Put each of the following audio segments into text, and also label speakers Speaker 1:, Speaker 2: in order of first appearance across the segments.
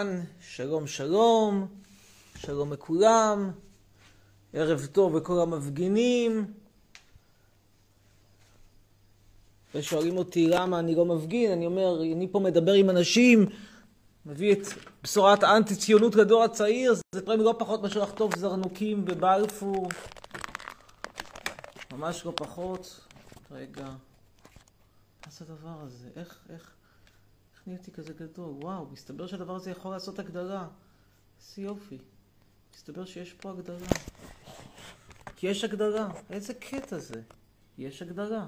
Speaker 1: אהלן, שלום שלום, שלום לכולם, ערב טוב לכל המפגינים. ושואלים אותי למה אני לא מפגין, אני אומר, אני פה מדבר עם אנשים, מביא את בשורת האנטי-ציונות לדור הצעיר, זה דברים לא פחות מאשר לחטוף זרנוקים בבלפור. ממש לא פחות. רגע, מה זה הדבר הזה? איך, איך... איך נהייתי כזה גדול? וואו, מסתבר שהדבר הזה יכול לעשות הגדרה. איזה יופי. מסתבר שיש פה הגדרה. כי יש הגדרה. איזה קטע זה? יש הגדרה.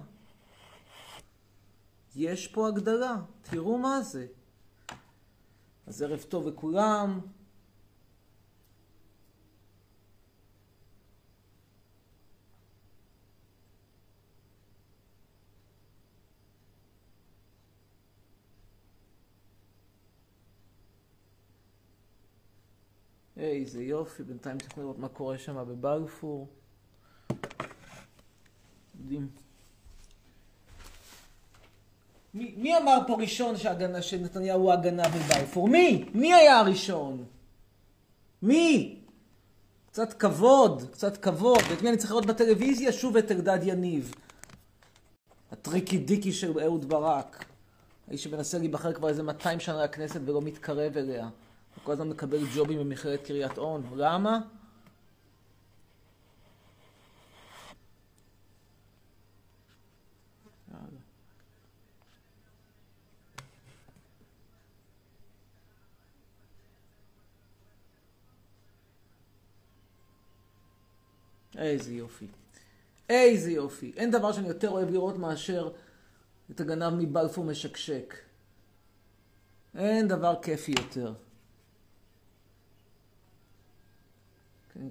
Speaker 1: יש פה הגדרה. תראו מה זה. אז ערב טוב לכולם. איזה יופי, בינתיים צריך לראות מה קורה שם בבלפור. יודעים. מי, אמר פה ראשון שהגנה, שנתניהו הוא הגנב בבלפור? מי? מי היה הראשון? מי? קצת כבוד, קצת כבוד. ואת מי אני צריך לראות בטלוויזיה? שוב את אלדד יניב. הטריקי דיקי של אהוד ברק. האיש שמנסה להיבחר כבר איזה 200 שנה לכנסת ולא מתקרב אליה. כל הזמן מקבל ג'ובים במכללת קריית און. למה? איזה יופי. איזה יופי. אין דבר שאני יותר אוהב לראות מאשר את הגנב מבלפור משקשק. אין דבר כיפי יותר. אני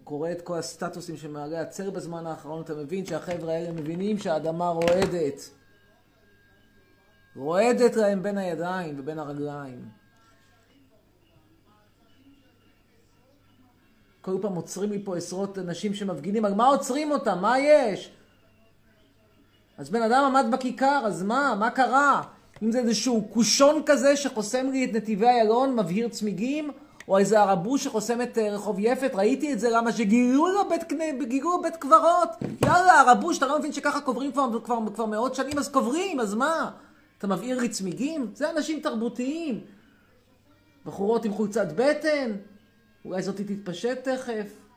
Speaker 1: קורא את כל הסטטוסים שמעלה עצר בזמן האחרון, אתה מבין שהחבר'ה האלה מבינים שהאדמה רועדת. רועדת להם בין הידיים ובין הרגליים. כל פעם עוצרים לי פה עשרות אנשים שמפגינים, על מה עוצרים אותם? מה יש? אז בן אדם עמד בכיכר, אז מה? מה קרה? אם זה איזשהו קושון כזה שחוסם לי את נתיבי איילון, מבהיר צמיגים, או איזה הרבוש שחוסם את אה, רחוב יפת, ראיתי את זה, למה שגילו לו בית, גילו בית קברות. יאללה, הרבוש, אתה לא מבין שככה קוברים כבר, כבר, כבר מאות שנים, אז קוברים, אז מה? אתה מבעיר לי צמיגים? זה אנשים תרבותיים. בחורות עם חולצת בטן, אולי זאתי תתפשט תכף.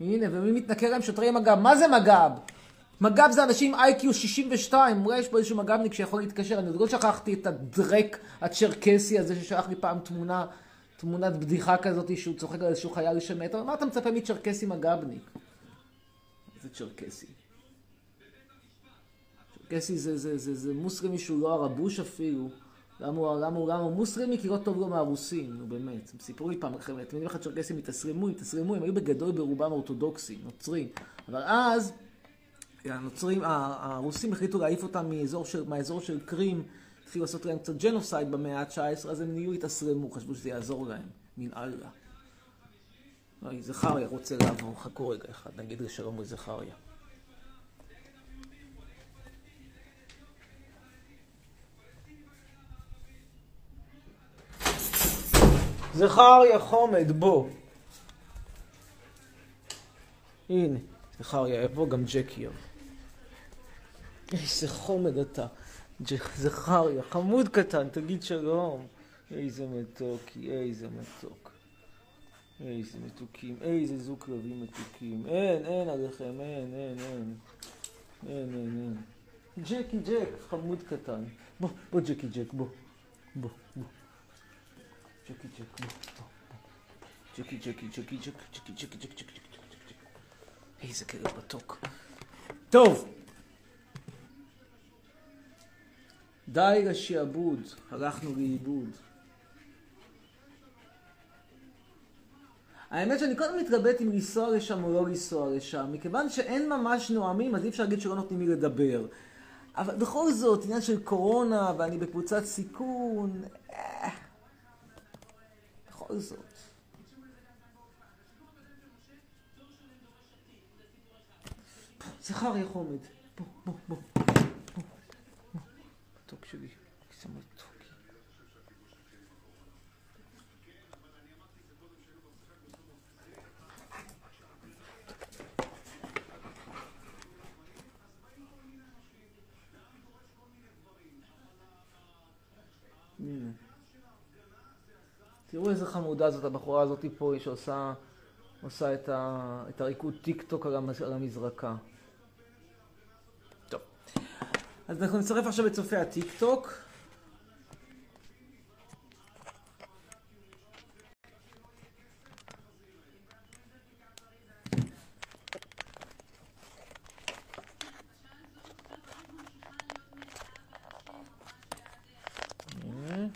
Speaker 1: הנה, ומי מתנכר להם שוטרי מג"ב? מה זה מג"ב? מג"ב זה אנשים איי-קיו 62, אולי יש פה איזשהו מג"בניק שיכול להתקשר, אני עוד לא שכחתי את הדרק הצ'רקסי הזה ששלח לי פעם תמונה, תמונת בדיחה כזאת שהוא צוחק על איזשהו חייל שמת, אבל מה אתה מצפה מצ'רקסי מג"בניק? איזה צ'רקסי? צ'רקסי זה, זה, זה, זה מוסלמי שהוא לא הרבוש אפילו. למה הוא, למה הוא, למה הוא מוסלמי? כי לא טוב לו מהרוסים, נו באמת. הם סיפרו לי פעם אחרת, אתם יודעים איך הצ'רקסים התאסרמו? התאסרמו, הם היו בגדול ברובם אורתודוקסים, נוצרים. אבל אז, הנוצרים, הרוסים החליטו להעיף אותם מאזור של, מהאזור של קרים, התחילו לעשות להם קצת ג'נוסייד במאה ה-19, אז הם נהיו התאסרמו, חשבו שזה יעזור להם, מן אללה. זכריה רוצה לעבור, חכו רגע אחד, נגיד לשלום לזכריה. זכריה חומד, בוא. הנה, זכריה יבוא, גם ג'קי יבוא. איזה חומד אתה. זכריה, חמוד קטן, תגיד שלום. איזה מתוקי, איזה מתוק. איזה מתוקים, איזה זוג כלבים מתוקים. אין, אין עליכם, אין, אין, אין. אין, אין, אין. ג'קי ג'ק, חמוד קטן. בוא, בוא ג'קי ג'ק, בוא. בוא, בוא. ג'קי ג'קי ג'קי ג'ק, ג'קי ג'קי ג'ק, ג'קי ג'ק, ג'ק איזה כלב מתוק. טוב. די לשעבוד, הלכנו לאיבוד. האמת שאני קודם מתלבט אם לנסוע לשם או לא לנסוע לשם, מכיוון שאין ממש נואמים, אז אי אפשר להגיד שלא נותנים לי לדבר. אבל בכל זאת, עניין של קורונה, ואני בקבוצת סיכון, אה, בכל זאת. זכריה חומד, בוא, בוא, בוא, בוא, מתוק שלי, כיסא מתוקי. הנה. תראו איזה חמודה זאת הבחורה הזאת פה, שעושה עושה את, ה, את הריקוד טיק טוק על המז- על המזרקה. טוב. אז אנחנו נצרף עכשיו את צופי הטיק טוק. הנה.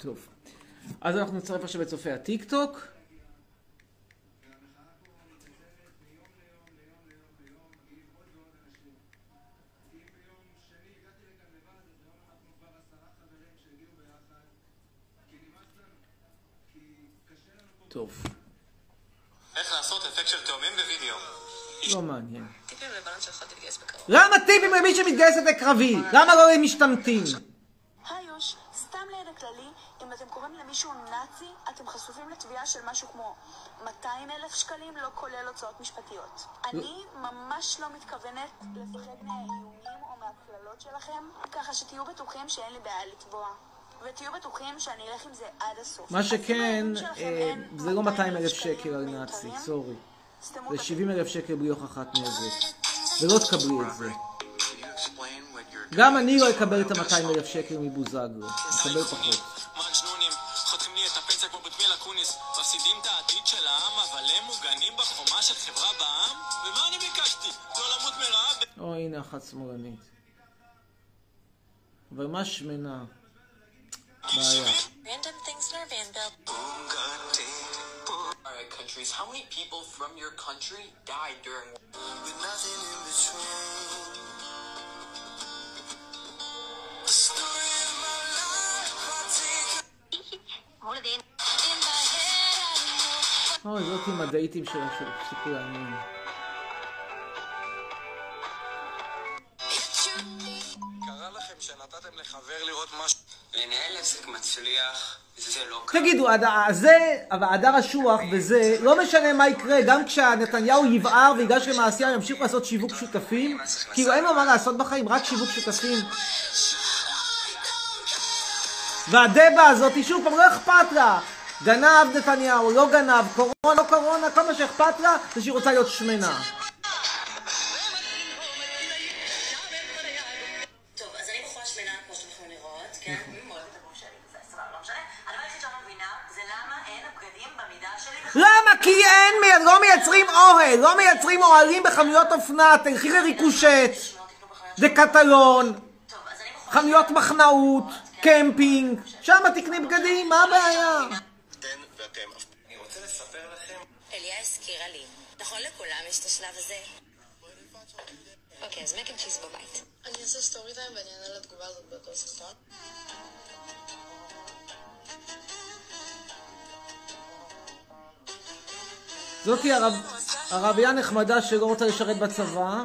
Speaker 1: טוב. אז אנחנו נצרף עכשיו את צופי הטיק טוק. טוב.
Speaker 2: איך לעשות אפקט של תאומים בווידאו.
Speaker 1: לא מעניין. למה טיפים למי שמתגייסת לקרבי? למה לא למשתמטים?
Speaker 3: שתהיו בטוחים שאין לי בעיה לתבוע. ותהיו בטוחים שאני אלך עם זה עד הסוף.
Speaker 1: מה שכן, אה, זה לא 200 אלף שקל על נאצי, סורי. זה
Speaker 3: את
Speaker 1: 70 אלף שקל בלי הוכחת נזק. ולא תקבלי את זה. גם אני לא אקבל את ה-200 אלף שקל מבוזגלו. אקבל פחות.
Speaker 4: מפסידים את העתיד של העם, אבל הם מוגנים בחומה של חברה בעם? ומה אני ביקשתי? לא למות מרעב?
Speaker 1: או, הנה אחת שמאלנית. אבל מה שמנה? בעיה.
Speaker 5: Random things in our van bill.
Speaker 4: Alright, countries, how many people from your country died during
Speaker 2: with nothing in between? The story of my life, I take
Speaker 1: אוי, זאת עם הדייטים שלה שהפסיקו להאמין.
Speaker 4: לנהל עסק מצליח זה לא קל.
Speaker 1: תגידו, זה, הדר אשוח וזה, לא משנה מה יקרה, גם כשנתניהו יבער ויגש למעשייה, ימשיכו לעשות שיווק שותפים, כאילו אין לו מה לעשות בחיים, רק שיווק שותפים. והדבה הזאת, שוב פעם, לא אכפת לה. גנב נתניהו, לא גנב, קורונה, לא קורונה, כל מה שאכפת לה זה שהיא רוצה להיות שמנה.
Speaker 5: למה?
Speaker 1: כי אין, לא מייצרים אוהל, לא מייצרים אוהלים בחנויות אופנה, תלכי לריקושט, דקטלון, חנויות מחנאות, קמפינג, שם תקני בגדים, מה הבעיה?
Speaker 2: אתן ואתם. אני רוצה לספר לכם
Speaker 5: אליה הזכירה לי. נכון לכולם יש את השלב הזה? אוקיי, אז mac and cheese בבית.
Speaker 6: אני אעשה story time ואני אענה לתגובה הזאת באותו סרטון.
Speaker 1: זאתי ערב- ערבייה נחמדה שלא רוצה לשרת בצבא,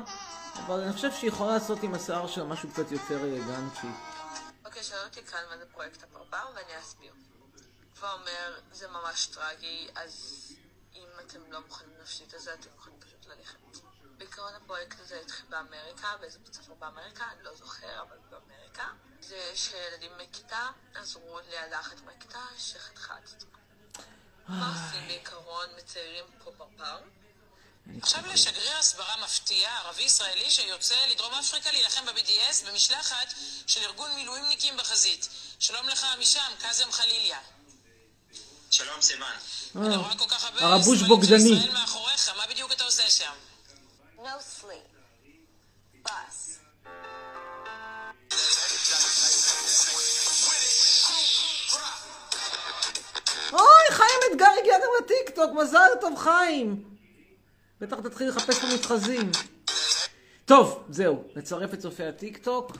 Speaker 1: אבל אני חושב שהיא יכולה לעשות עם השיער שלה משהו קצת יותר אלגנטי.
Speaker 6: אוקיי, שאלו אותי כאן מה זה פרויקט הפרבר ואני אסביר. ואומר, זה ממש טרגי, אז אם אתם לא מוכנים נפשית לזה, אתם יכולים פשוט ללכת. בעיקרון הפרויקט הזה התחיל באמריקה, באיזה בית ספר באמריקה, אני לא זוכר, אבל באמריקה. זה שילדים מכיתה עזרו לילדה אחת מהכיתה שחתכה את עצמה. מה עושים בעיקרון? מציירים פה פרפר.
Speaker 4: עכשיו לשגריר הסברה מפתיע, ערבי-ישראלי שיוצא לדרום אפריקה להילחם ב-BDS במשלחת של ארגון מילואימניקים בחזית. שלום לך משם, קאזם חליליה. שלום, סיוון.
Speaker 1: אה,
Speaker 4: אני רואה כל כך הרבה
Speaker 1: הרבוש בוגדני.
Speaker 4: ישראל מאחוריך, מה בדיוק אתה עושה שם?
Speaker 5: No sleep. Bus.
Speaker 1: אוי, חיים אתגר הגיע גם לטיקטוק, מזל טוב חיים. בטח תתחיל לחפש פה מתחזים. טוב, זהו, נצרף את צופי הטיקטוק.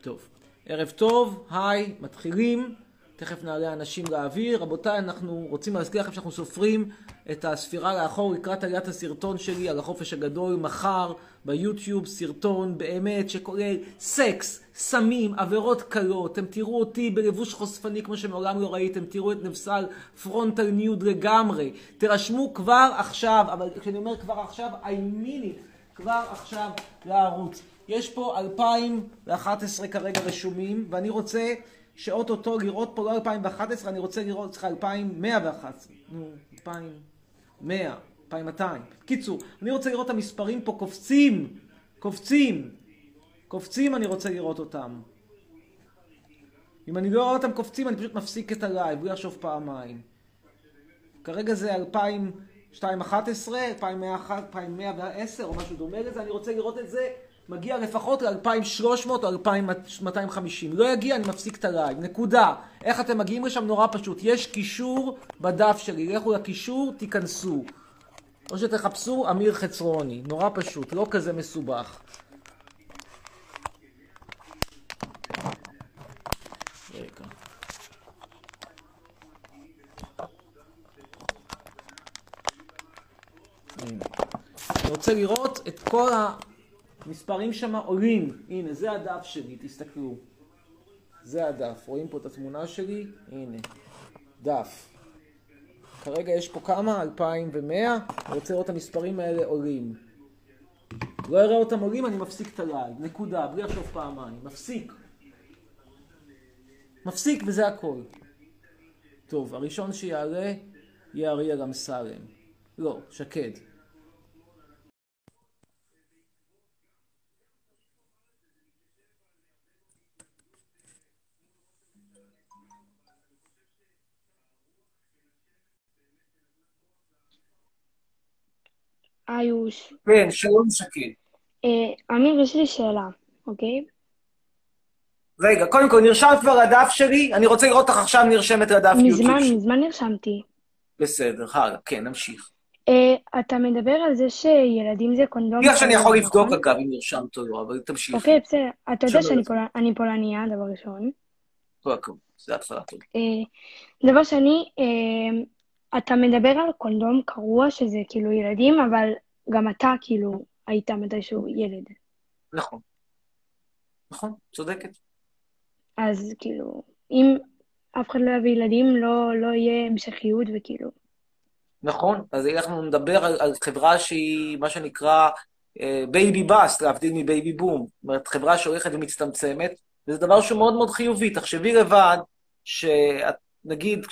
Speaker 1: טוב, ערב טוב, היי, מתחילים. תכף נעלה אנשים לאוויר. רבותיי, אנחנו רוצים להזכיר לכם שאנחנו סופרים את הספירה לאחור לקראת עליית הסרטון שלי על החופש הגדול מחר ביוטיוב, סרטון באמת שכולל סקס, סמים, עבירות קלות. אתם תראו אותי בלבוש חושפני כמו שמעולם לא ראיתם, תראו את נבסל frontal nude לגמרי. תירשמו כבר עכשיו, אבל כשאני אומר כבר עכשיו, I mean it, כבר עכשיו לערוץ. יש פה 2011 כרגע רשומים, ואני רוצה שאו-טו-טו לראות פה לא 2011, אני רוצה לראות, סליחה, 2111. נו, 2100, 2200. קיצור, אני רוצה לראות את המספרים פה קופצים, קופצים, קופצים אני רוצה לראות אותם. אם אני לא רואה אותם קופצים, אני פשוט מפסיק את הלייב, בלי לחשוב פעמיים. כרגע זה 2211, 2110 או משהו דומה לזה, אני רוצה לראות את זה מגיע לפחות ל-2300 או 2250. לא יגיע, אני מפסיק את הלייב. נקודה. איך אתם מגיעים לשם? נורא פשוט. יש קישור בדף שלי. לכו לקישור, תיכנסו. או שתחפשו אמיר חצרוני. נורא פשוט, לא כזה מסובך. אני רוצה לראות את כל המספרים שם עולים. הנה, זה הדף שלי, תסתכלו. זה הדף. רואים פה את התמונה שלי? הנה. דף. כרגע יש פה כמה? 2,100? אני רוצה לראות את המספרים האלה עולים. לא אראה אותם עולים, אני מפסיק את הלייב. נקודה, בלי לחשוב פעמיים. מפסיק. מפסיק וזה הכל. טוב, הראשון שיעלה יהיה אריאל אמסלם. לא, שקד.
Speaker 7: איוש.
Speaker 1: כן, שלום שקד.
Speaker 7: אה, אמיר, יש לי שאלה, אוקיי?
Speaker 1: רגע, קודם כל, נרשמת כבר לדף שלי? אני רוצה לראות אותך עכשיו נרשמת לדף יוטיוב
Speaker 7: מזמן. מזמן נרשמתי.
Speaker 1: בסדר, הלאה, כן, נמשיך.
Speaker 7: אה, אתה מדבר על זה שילדים זה קונדום...
Speaker 1: בגלל שאני יכול
Speaker 7: נכון?
Speaker 1: לבדוק אגב אם נרשמת או לא, אבל תמשיך.
Speaker 7: אוקיי, בסדר. אתה יודע שאני פולניה, דבר ראשון.
Speaker 1: כל הכבוד, זה התחלה טובה.
Speaker 7: אה, דבר שני, אה, אתה מדבר על קונדום קרוע, שזה כאילו ילדים, אבל גם אתה כאילו היית מתישהו ילד.
Speaker 1: נכון. נכון, צודקת.
Speaker 7: אז כאילו, אם אף אחד לא יביא ילדים, לא, לא יהיה המשכיות וכאילו...
Speaker 1: נכון, אז אנחנו נדבר על, על חברה שהיא מה שנקרא baby bust, להבדיל מ baby boom. זאת אומרת, חברה שהולכת ומצטמצמת, וזה דבר שהוא מאוד מאוד חיובי. תחשבי לבד, שנגיד,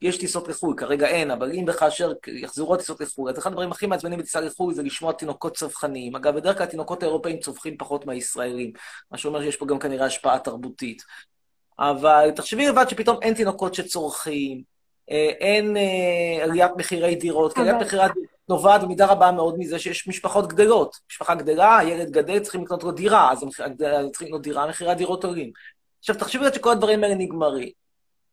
Speaker 1: כשיש טיסות לחו"ל, כרגע אין, אבל אם וכאשר יחזרו הטיסות לחו"ל, אז אחד הדברים הכי מעצבנים בטיסה לחו"ל זה לשמוע תינוקות צווחניים. אגב, בדרך כלל התינוקות האירופאים צווחים פחות מהישראלים, מה שאומר שיש פה גם כנראה השפעה תרבותית. אבל תחשבי לבד שפתאום אין תינוקות שצורכים, אה, אין אה, עליית מחירי דירות, כי עליית מחירי הדירות נובעת במידה רבה מאוד מזה שיש משפחות גדלות. משפחה גדלה, הילד גדל, צריכים לקנות לו דירה, אז צריכים לקנות דירה, מחירי הדירות עולים. עכשיו, תחשבי שכל הדברים האלה נגמרים.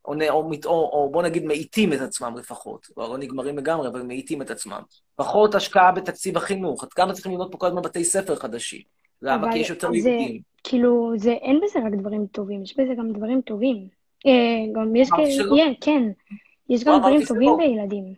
Speaker 1: או, או, או, או בוא נגיד מאיטים את עצמם לפחות. לא, לא נגמרים לגמרי, אבל מאיטים את עצמם. פחות השקעה בתקציב החינוך. עד כמה צריכים לבנות פה כל הזמן בתי ספר חדשים? למה?
Speaker 7: אבל
Speaker 1: כי יש יותר יהודים.
Speaker 7: כאילו, זה, אין בזה רק דברים טובים, יש בזה גם דברים טובים. אה, גם יש כאלה, yeah, כן, יש
Speaker 1: לא
Speaker 7: גם דברים
Speaker 1: אמרתי
Speaker 7: טובים. בילדים.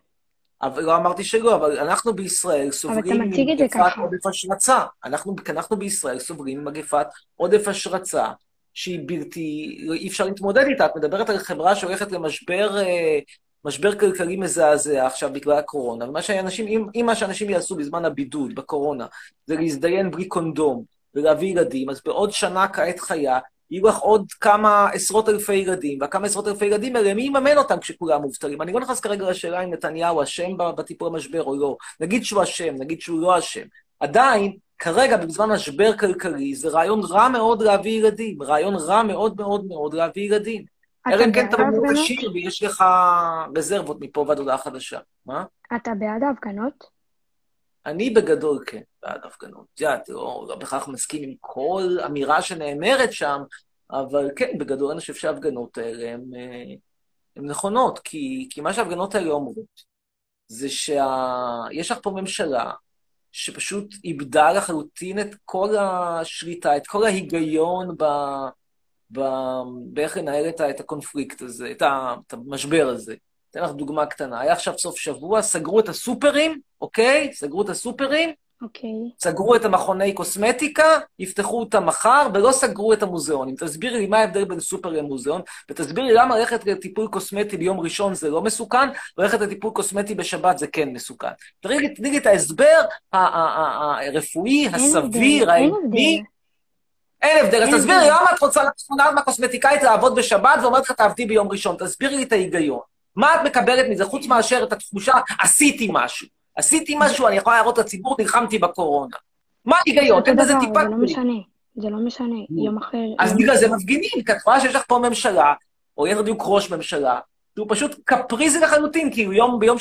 Speaker 1: אבל לא אמרתי שלא, אבל אנחנו בישראל סובלים
Speaker 7: את זה
Speaker 1: ממגפת. עודף השרצה. אנחנו, אנחנו בישראל סובלים ממגפת עודף השרצה, שהיא בלתי, אי אפשר להתמודד איתה. את מדברת על חברה שהולכת למשבר אה, משבר כלכלי מזעזע עכשיו בגלל הקורונה, ומה שאנשים, אם, אם מה שאנשים יעשו בזמן הבידוד, בקורונה, זה להזדיין בלי קונדום ולהביא ילדים, אז בעוד שנה כעת חיה, יהיו לך עוד כמה עשרות אלפי ילדים, והכמה עשרות אלפי ילדים האלה, מי יממן אותם כשכולם מובטלים? אני לא נכנס כרגע לשאלה אם נתניהו אשם בטיפול במשבר או לא. נגיד שהוא אשם, נגיד שהוא לא אשם. עדיין,
Speaker 8: כרגע, בזמן משבר כלכלי, זה רעיון רע מאוד להביא ילדים. רעיון רע מאוד מאוד מאוד להביא ילדים. אלא אם כן אתה באמת? עשיר ויש לך רזרבות מפה ועד הודעה חדשה. מה?
Speaker 7: אתה בעד ההפגנות?
Speaker 8: אני בגדול כן בעד הפגנות. את יודעת, לא, לא בהכרח מסכים עם כל אמירה שנאמרת שם, אבל כן, בגדול אני חושב שההפגנות האלה הן אה, הן נכונות, כי, כי מה שההפגנות האלה אומרות, זה שיש לך פה ממשלה שפשוט איבדה לחלוטין את כל השליטה, את כל ההיגיון ב... ב... באיך לנהל את, ה- את הקונפליקט הזה, את, ה... את המשבר הזה. אתן לך דוגמה קטנה. היה עכשיו סוף שבוע, סגרו את הסופרים, אוקיי? סגרו את הסופרים,
Speaker 7: אוקיי.
Speaker 8: סגרו את המכוני קוסמטיקה, יפתחו אותם מחר, ולא סגרו את המוזיאונים. תסבירי לי מה ההבדל בין סופר למוזיאון, ותסבירי לי למה ללכת לטיפול קוסמטי ביום ראשון זה לא מסוכן, וללכת לטיפול קוסמטי בשבת זה כן מסוכן. תראי לי, תני לי את ההסבר הרפואי, הסביר,
Speaker 7: הבדל, אין. הבדל.
Speaker 8: אז תסבירי. למה את רוצה לתכונה מהקוסמטיקאית לעבוד בשבת ואומרת לך תעבדי ביום ראשון, תסבירי לי את ההיגיון. מה את מקבלת מזה, חוץ מאשר את התחושה, עשיתי משהו. עשיתי משהו, אני יכולה להראות לציבור, נלחמתי בקורונה. מה ההיגיון? אין בזה טיפה
Speaker 7: זה לא. משנה. זה לא משנה. יום אחר...
Speaker 8: אז בגלל. זה מפגינים, כי את רואה שיש לך פה ממשלה, או ליתר דיוק ראש ממשלה, שהוא פשוט קפריזי לחלוטין, כי הוא יום, ביום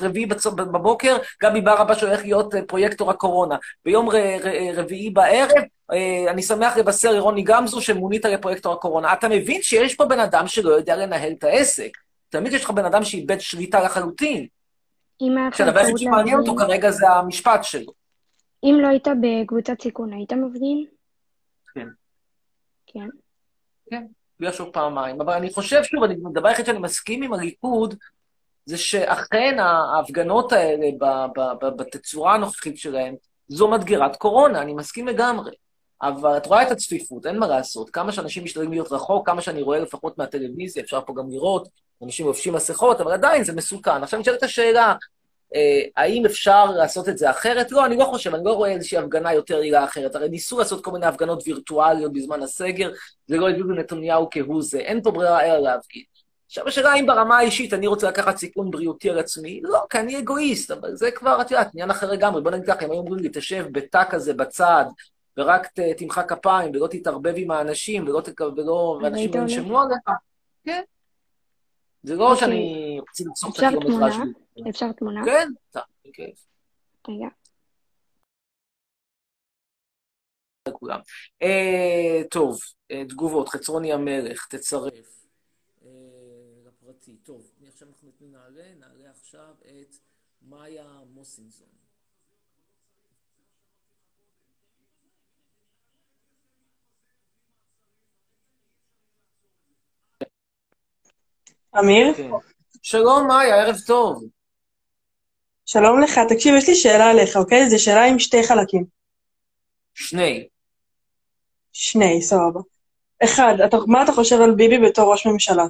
Speaker 8: רביעי בצ- בבוקר, גבי ברבש הולך להיות אה, פרויקטור הקורונה. ביום ר, ר, רביעי בערב, אה, אני שמח לבשר לרוני גמזו שמונית לפרויקטור הקורונה. אתה מבין שיש פה בן אדם שלא יודע לנהל את העסק. תמיד יש לך בן אדם שאיבד שליטה לחלוטין,
Speaker 7: אם היה
Speaker 8: היחיד
Speaker 7: אפשרות
Speaker 8: שמעניין אותו כרגע זה המשפט שלו.
Speaker 7: אם לא היית בקבוצת סיכון, היית מפגין?
Speaker 8: כן.
Speaker 7: כן.
Speaker 8: בלי לחשוב פעמיים. אבל אני חושב, שוב, הדבר היחיד שאני מסכים עם הליכוד, זה שאכן ההפגנות האלה, בתצורה הנוכחית שלהן, זו מדגרת קורונה, אני מסכים לגמרי. אבל את רואה את הצפיפות, אין מה לעשות. כמה שאנשים משתדלים להיות רחוק, כמה שאני רואה לפחות מהטלוויזיה, אפשר פה גם לראות, אנשים לובשים מסכות, אבל עדיין זה מסוכן. עכשיו נשאלת השאלה, אה, האם אפשר לעשות את זה אחרת? לא, אני לא חושב, אני לא רואה איזושהי הפגנה יותר יעילה אחרת. הרי ניסו לעשות כל מיני הפגנות וירטואליות בזמן הסגר, זה לא הביא לנתניהו כהוא זה, אין פה ברירה אלא להפגין. עכשיו השאלה אם ברמה האישית אני רוצה לקחת סיכון בריאותי על עצמי, לא, כי אני אגואיסט, אבל זה כבר, את יודעת, עניין אחר לגמרי. בוא נגיד ככה, אם היו אומרים לי, תשב בתא כזה בצד, ורק ת- תמחא כפיים, ולא תתערבב עם האנשים, ולא, תק... ולא...
Speaker 7: אז
Speaker 8: ואנשים
Speaker 7: היית
Speaker 8: לא? ינשמו עליך, כן. זה לא
Speaker 7: אוקיי.
Speaker 8: שאני רוצה לחסוך את הקילומטראז'? שלי.
Speaker 7: אפשר תמונה?
Speaker 8: כן, בכיף.
Speaker 7: רגע.
Speaker 8: לכולם. אה, טוב, אה, תגובות, חצרוני המלך, תצרף. אה, לפרטי. טוב, עכשיו אנחנו נעלה? נעלה עכשיו את מאיה מוסינזון.
Speaker 9: אמיר,
Speaker 8: כן. שלום, מאיה, ערב טוב.
Speaker 9: שלום לך. תקשיב, יש לי שאלה עליך, אוקיי? זו שאלה עם שתי חלקים.
Speaker 8: שני.
Speaker 9: שני, סבבה. אחד, אתה, מה אתה חושב על ביבי בתור ראש ממשלה?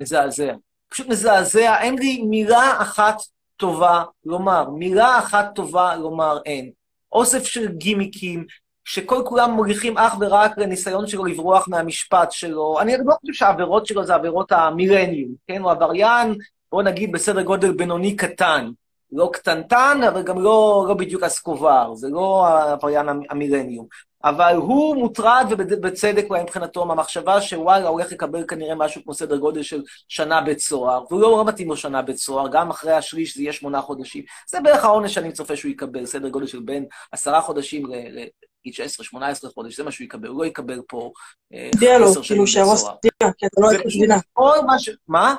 Speaker 8: מזעזע. פשוט מזעזע, אין לי מילה אחת טובה לומר. מילה אחת טובה לומר אין. אוסף של גימיקים, שכל כולם מוליכים אך ורק לניסיון שלו לברוח מהמשפט שלו. אני לא חושב שהעבירות שלו זה עבירות המילניום, כן? הוא עבריין, בוא נגיד, בסדר גודל בינוני קטן. לא קטנטן, אבל גם לא, לא בדיוק אסקובר, זה לא העבריין המ- המילניום. אבל הוא מוטרד, ובצדק אולי מבחינתו, מהמחשבה שוואלה, הוא הולך לקבל כנראה משהו כמו סדר גודל של שנה בית סוהר, והוא לא מתאים לו שנה בית סוהר, גם אחרי השליש זה יהיה שמונה חודשים. זה בערך העונש שאני צופה שהוא יקבל, סדר גודל של בין עשרה חודשים ל... ל- 16-18 חודש, זה מה שהוא יקבל, הוא לא יקבל פה אה, 10 שנים
Speaker 9: כאילו,
Speaker 8: בית
Speaker 9: שיהרוס
Speaker 8: סוהר.
Speaker 9: כי אתה לא את
Speaker 8: פשוט
Speaker 9: המדינה.
Speaker 8: כל מה ש... מה?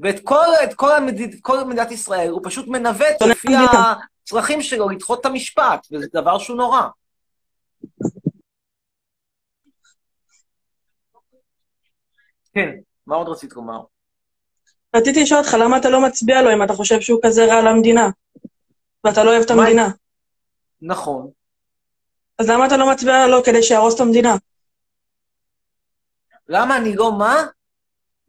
Speaker 8: ואת כל, כל, המדיד, כל מדינת ישראל, הוא פשוט מנווט לפי. הצרכים שלו לדחות את המשפט, וזה דבר שהוא נורא. כן, מה עוד רצית לומר?
Speaker 9: רציתי לשאול אותך, למה אתה לא מצביע לו אם אתה חושב שהוא כזה רע למדינה? ואתה לא אוהב את המדינה.
Speaker 8: נכון.
Speaker 9: אז למה אתה לא מצביע לו כדי שיהרוס את המדינה?
Speaker 8: למה אני לא מה?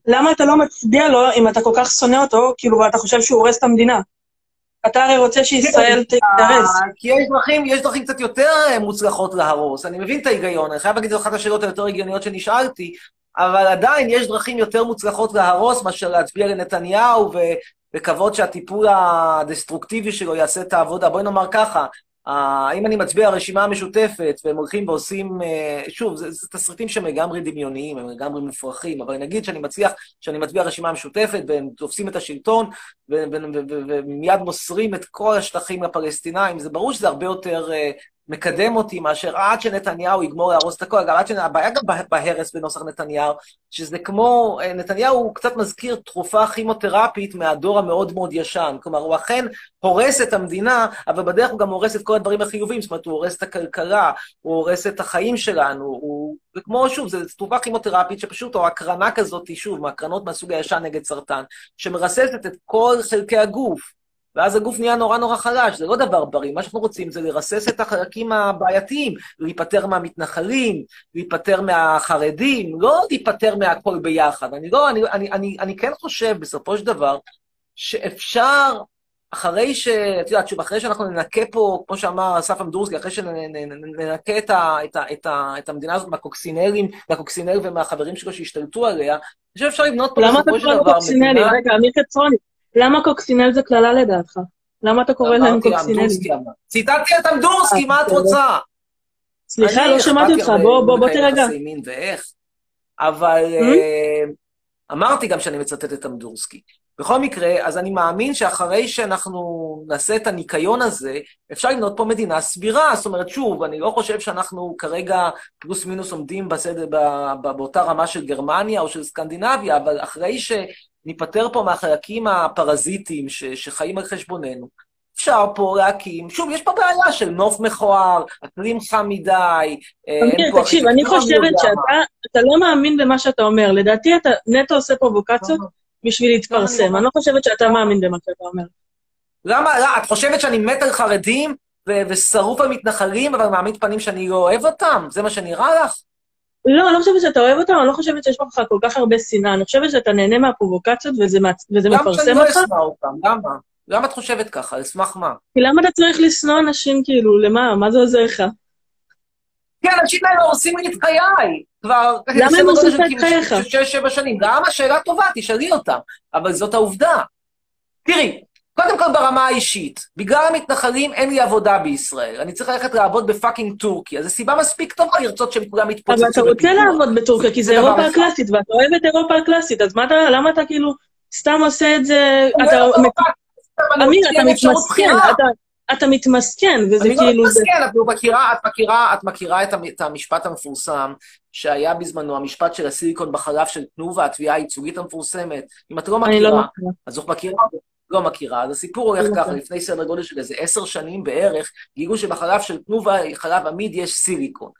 Speaker 9: למה אתה לא מצביע לו אם אתה כל כך שונא אותו, כאילו, ואתה חושב שהוא הורס את המדינה? אתה הרי רוצה שישראל תתארס.
Speaker 8: כי יש דרכים, יש דרכים קצת יותר אה, מוצלחות להרוס. אני מבין את ההיגיון, אני חייב להגיד, זו אחת השאלות היותר הגיוניות שנשאלתי, אבל עדיין יש דרכים יותר מוצלחות להרוס מאשר להצביע לנתניהו ו- לקוות שהטיפול הדסטרוקטיבי שלו יעשה את העבודה. בואי נאמר ככה, אם אני מצביע הרשימה המשותפת, והם הולכים ועושים, אה, שוב, זה, זה תסריטים שהם לגמרי דמיוניים, הם לגמרי מופרכים, אבל נגיד שאני מצליח, שאני מצביע הרשימה המשותפת, והם תופסים את השלטון, ומיד מוסרים את כל השטחים לפלסטינאים, זה ברור שזה הרבה יותר אה, מקדם אותי מאשר עד שנתניהו יגמור להרוס את הכל. אגב, עד. הבעיה גם בה- בהרס בנוסח נתניהו, שזה כמו, אה, נתניהו הוא קצת מזכיר תרופה כימותרפית מהדור המאוד מאוד ישן. כלומר, הוא אכן הורס את המדינה, אבל בדרך הוא גם הורס את כל הדברים החיוביים. זאת אומרת, הוא הורס את הכלכלה, הוא הורס את החיים שלנו, הוא... זה כמו, שוב, זו תרופה כימותרפית שפשוט, או הקרנה כזאת, שוב, מהקרנות מהסוג הישן נגד סרטן, שמרססת את כל חלקי הגוף. ואז הגוף נהיה נורא נורא חלש, זה לא דבר בריא. מה שאנחנו רוצים זה לרסס את החלקים הבעייתיים, להיפטר מהמתנחלים, להיפטר מהחרדים, לא להיפטר מהכל ביחד. אני לא, אני, אני, אני, אני כן חושב, בסופו של דבר, שאפשר, אחרי ש... את יודעת, שוב, אחרי שאנחנו ננקה פה, כמו שאמר אסף אמדורסקי, אחרי שננקה את, ה, את, ה, את, ה, את המדינה הזאת מהקוקסינלים, מהקוקסינל ומהחברים שלו שהשתלטו עליה, אני חושב שאפשר לבנות פה
Speaker 9: למה אתה
Speaker 8: בסופו של
Speaker 9: קורא לו
Speaker 8: דבר
Speaker 9: קוקסינלי?
Speaker 8: מדינה...
Speaker 9: רגע, אמיר חצרוני, למה קוקסינל זה קללה לדעתך? למה אתה קורא להם קוקסינלים?
Speaker 8: אמר. ציטטתי את אמדורסקי,
Speaker 9: אה,
Speaker 8: מה את
Speaker 9: בסדר.
Speaker 8: רוצה?
Speaker 9: סליחה, לא שמעתי אותך, בוא בוא- בוא תירגע.
Speaker 8: אבל אה, אמרתי גם שאני מצטט את אמדורסקי. בכל מקרה, אז אני מאמין שאחרי שאנחנו נעשה את הניקיון הזה, אפשר לבנות פה מדינה סבירה. זאת אומרת, שוב, אני לא חושב שאנחנו כרגע פלוס מינוס עומדים בסדר, ב- ב- באותה רמה של גרמניה או של סקנדינביה, אבל אחרי שניפטר פה מהחלקים הפרזיטיים ש- שחיים על חשבוננו, אפשר פה להקים, שוב, יש פה בעיה של נוף מכוער, אקלים חם מדי, אין פה
Speaker 9: תקשיב, אני חושבת. שאתה אתה לא מאמין במה שאתה אומר. לדעתי אתה נטו עושה פרובוקציות בשביל להתפרסם. אני לא חושבת שאתה מאמין במה שאתה אומר.
Speaker 8: למה, לא, את חושבת שאני מת על חרדים ושרוף על מתנחלים, אבל מעמיד פנים שאני לא אוהב אותם? זה מה שנראה לך?
Speaker 9: לא, אני לא חושבת שאתה אוהב אותם, אני לא חושבת שיש בך כל כך הרבה שנאה. אני חושבת שאתה נהנה מהפרובוקציות וזה וזה
Speaker 8: למה שאני
Speaker 9: מפרסם
Speaker 8: לא
Speaker 9: אותך.
Speaker 8: אשנא אותם? למה? למה את חושבת ככה? על סמך מה?
Speaker 9: כי למה אתה צריך לשנוא אנשים, כאילו, למה? מה זה עוזר לך?
Speaker 8: כן, האנשים האלה הורסים לי את חיי. כבר...
Speaker 9: למה הם הורסים את חייך?
Speaker 8: של שש-שבע שנים. למה? שאלה טובה, תשאלי אותם. אבל זאת העובדה. תראי, קודם כל ברמה האישית, בגלל המתנחלים אין לי עבודה בישראל. אני צריך ללכת לעבוד בפאקינג טורקיה. זו סיבה מספיק טובה לרצות שהם כולם יתפוצצו
Speaker 9: אבל אתה רוצה
Speaker 8: בפיגוע.
Speaker 9: לעבוד בטורקיה, כי זה
Speaker 8: זה
Speaker 9: אירופה. הקלאסית, ואתה אוהב את אירופה הקלאסית, אז מה אתה, למה אתה כאילו סתם עושה את זה,
Speaker 8: אני
Speaker 9: אתה,
Speaker 8: לא
Speaker 9: אמיר,
Speaker 8: אני
Speaker 9: אתה מתמסכן. אתה, מתמסכן, וזה
Speaker 8: אני לא
Speaker 9: כאילו, זה,
Speaker 8: מתמסכן, את לא מכירה, את מכירה, את מכירה את המ- את המשפט המפורסם שהיה בזמנו, המשפט של הסיליקון בחלב של תנובה, התביעה הייצוגית המפורסמת. אם את לא
Speaker 9: אני לא
Speaker 8: מכירה,
Speaker 9: מכירה.
Speaker 8: אז את מכירה, לא מכירה. אז הסיפור הולך
Speaker 9: לא
Speaker 8: ככה. לפני סדר גודל של איזה עשר שנים בערך, גילו שבחלב של תנובה, חלב עמיד, יש סיליקון.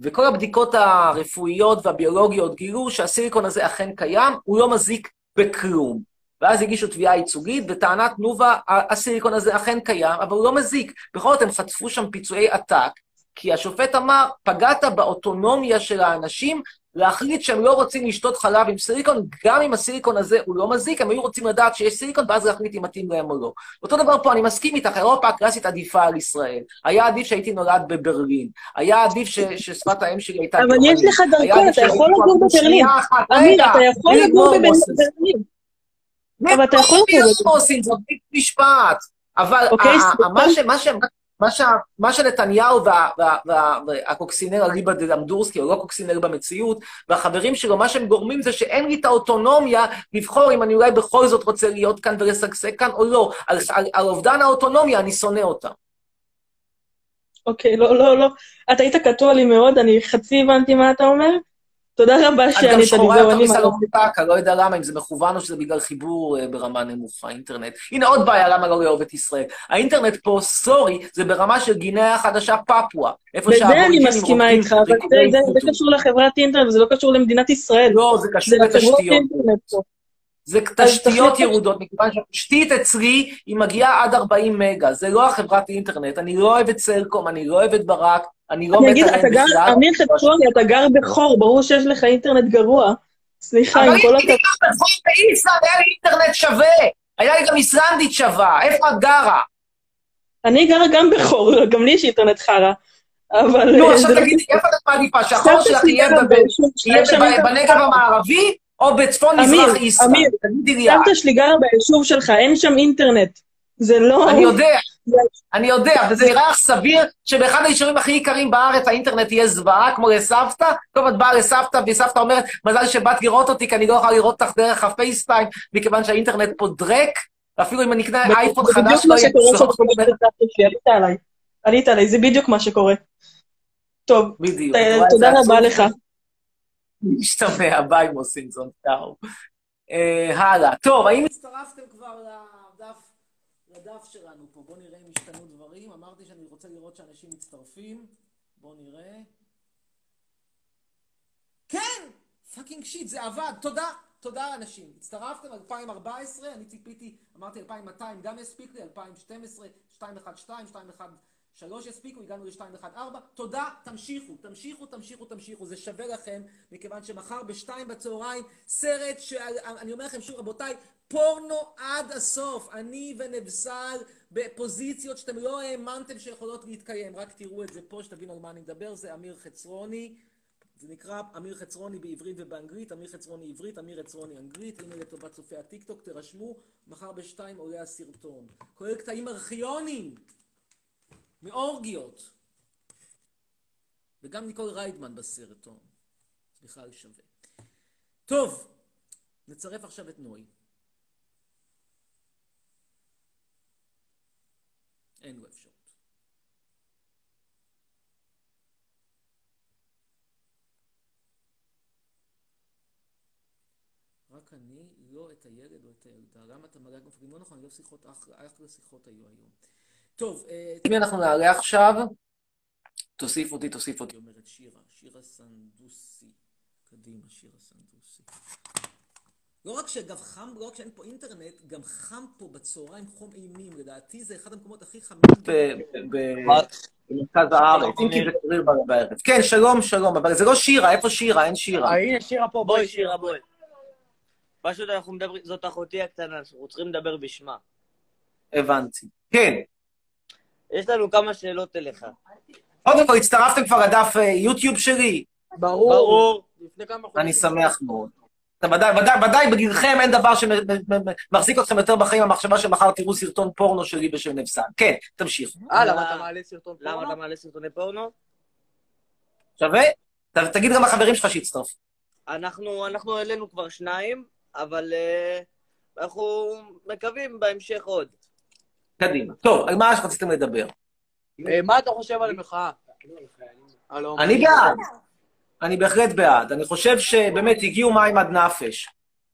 Speaker 8: וכל הבדיקות הרפואיות והביולוגיות גילו שהסיליקון הזה אכן קיים, הוא לא מזיק בכלום. ואז הגישו תביעה ייצוגית, וטענת תנובה, הסיליקון הזה אכן קיים, אבל הוא לא מזיק. בכל זאת, הם חטפו שם פיצויי עתק, כי השופט אמר, פגעת באוטונומיה של האנשים להחליט שהם לא רוצים לשתות חלב עם סיליקון, גם אם הסיליקון הזה הוא לא מזיק, הם היו רוצים לדעת שיש סיליקון, ואז להחליט אם מתאים להם או לא. אותו דבר פה, אני מסכים איתך, אירופה הקלאסית עדיפה על ישראל. היה עדיף שהייתי נולד בברלין. היה עדיף ש, ששפת האם שלי הייתה
Speaker 9: אבל. יש לך דרכון, אתה יכול לגור בברלין. אמיר, אתה יכול לגור. בברלין. אבל אתה יכול לגור
Speaker 8: לא עושים זאת משפט. אבל
Speaker 9: אוקיי.
Speaker 8: מה ש- מה ש- מה מה שנתניהו וה- וה- וה- והקוקסינר אליבא דמדורסקי, או לא קוקסינר במציאות, והחברים שלו, מה שהם גורמים זה שאין לי את האוטונומיה לבחור אם אני אולי בכל זאת רוצה להיות כאן ולשגשג כאן או לא. על, על, על אובדן האוטונומיה אני שונא אותם.
Speaker 9: אוקיי, לא, לא, לא. אתה היית קטוע לי מאוד, אני חצי הבנתי מה אתה אומר. תודה רבה
Speaker 8: את גם שחורה יותר. פאקה, לא יודע למה, אם זה מכוון או שזה בגלל חיבור אה, ברמה נמוכה, אינטרנט. הנה עוד בעיה למה לא לאהוב את ישראל. האינטרנט פה, סורי, זה ברמה של גינאה החדשה פפואה. איפה
Speaker 9: בזה אני
Speaker 8: שהאבוריג'ינים
Speaker 9: מסכימה
Speaker 8: רוקדים
Speaker 9: איתך, אבל זה- זה זה. קשור לחברת אינטרנט, וזה לא קשור למדינת ישראל.
Speaker 8: לא, זה
Speaker 9: זה
Speaker 8: קשור
Speaker 9: לחברות
Speaker 8: לתשתיות. זה תשתיות ירודות, מכיוון שהתשתית אצלי היא מגיעה עד 40 מגה. זה לא החברת אינטרנט. אני לא אוהב את סלקום, אני לא אוהב את ברק, אני לא
Speaker 9: אני
Speaker 8: מת
Speaker 9: אגיד,
Speaker 8: עליהם
Speaker 9: אתה גר,
Speaker 8: בכלל.
Speaker 9: אמיר חצרוני, אתה גר בחור, ברור שיש לך אינטרנט גרוע. סליחה,
Speaker 8: אבל
Speaker 9: עם כל
Speaker 8: אם
Speaker 9: הכבוד.
Speaker 8: הייתי גר בחור באיסלנד, היה לי אינטרנט שווה. היה לי גם איסלנדית שווה. איפה את גרה?
Speaker 9: אני גרה גם בחור, גם לי יש אינטרנט חרא. אבל...
Speaker 8: נו,
Speaker 9: אה,
Speaker 8: עכשיו תגידי. איפה את מעדיפה? שהחור שלך יהיה בנגב. המערבי, או בצפון
Speaker 9: אמיר,
Speaker 8: מזרח ישראל.
Speaker 9: אמיר,
Speaker 8: את.
Speaker 9: סבתא שלי גרה ביישוב שלך, אין שם אינטרנט. זה לא...
Speaker 8: אני יודע, אני יודע, וזה נראה לך סביר שבאחד היישובים הכי יקרים בארץ האינטרנט יהיה זוועה, כמו לסבתא? טוב, את באה לסבתא, וסבתא אומרת, מזל שבאת לראות אותי, כי אני לא יכולה לראות אותך דרך הפייסטיים, מכיוון שהאינטרנט פה דרק, ואפילו אם אני אקנה אייפון חדש, לא יהיה צורך.
Speaker 9: עלית עליי. זה בדיוק מה שקורה. טוב, תודה רבה? לך.
Speaker 8: משתמע, ביי מוסינזון, טאו. אה, הלאה. טוב, האם הצטרפתם כבר לדף, לדף שלנו פה? בואו נראה אם השתנו דברים. אמרתי שאני רוצה לראות שאנשים מצטרפים. בואו נראה. כן! fucking shit, זה עבד. תודה. תודה אנשים. הצטרפתם 2014, אני ציפיתי, אמרתי 2200, גם יספיק לי, 2012, 212, 213 יספיקו, הגענו ל-214. תודה, תמשיכו, תמשיכו, תמשיכו, תמשיכו, זה שווה לכם, מכיוון שמחר בשתיים בצהריים, סרט שאני אומר לכם שוב, רבותיי, פורנו עד הסוף. אני ונבסל בפוזיציות שאתם לא האמנתם שיכולות להתקיים. רק תראו את זה פה, שתבינו על מה אני מדבר, זה אמיר חצרוני. זה נקרא אמיר חצרוני בעברית ובאנגלית, אמיר חצרוני עברית, אמיר חצרוני אנגלית, הנה לטובת צופי הטיקטוק, תירשמו, מחר בשתיים עולה הסרטון. כולל קטעים ארכיוניים, מאורגיות. וגם ניקול ריידמן בסרטון. בכלל שווה. טוב, נצרף עכשיו את נוי. אין לו אפשרות. רק אני, לא את הילד או את הילדה. למה אתה מלא גופים? לא נכון, לא שיחות אחלה, אחלה שיחות היו היום. טוב, אה, את מי אנחנו נעלה עכשיו? תוסיף אותי, תוסיף אותי, אומרת שירה. שירה סנדוסי. קדימה, שירה סנדוסי. לא רק שאגב חם, לא רק שאין פה אינטרנט, גם חם פה בצהריים חום אימים. לדעתי זה אחד המקומות הכי חמים במרכז הארץ, אם כי זה קריר בערב. כן, שלום, שלום, אבל זה לא שירה, איפה שירה? אין שירה.
Speaker 10: הנה, שירה פה,
Speaker 11: בואי, שירה, בואי. פשוט אנחנו מדברים, זאת אחותי הקטנה, אנחנו צריכים לדבר בשמה.
Speaker 8: הבנתי. כן.
Speaker 11: יש לנו כמה שאלות אליך.
Speaker 8: קודם כל, הצטרפתם כבר לדף אה, יוטיוב שלי?
Speaker 10: ברור.
Speaker 8: אני שמח מאוד. אתה ודאי, ודאי, ודאי בגילכם אין דבר שמחזיק אתכם יותר בחיים המחשבה שמחר תראו סרטון פורנו שלי בשם נבסן. כן, תמשיכו.
Speaker 10: אה, למה אתה מעלה סרטון
Speaker 11: למה
Speaker 10: פורנו?
Speaker 11: אתה מעלה סרטוני פורנו?
Speaker 8: שווה? ת- תגיד גם לחברים שלך שיצטרפו.
Speaker 11: אנחנו, אנחנו העלינו כבר שניים, אבל אה, אנחנו מקווים בהמשך עוד.
Speaker 8: קדימה. טוב, על מה רציתם לדבר?
Speaker 10: אה, מה אתה חושב על המחאה?
Speaker 8: אני בעד. אני בהחלט בעד. אני חושב שבאמת הגיעו מים עד נפש.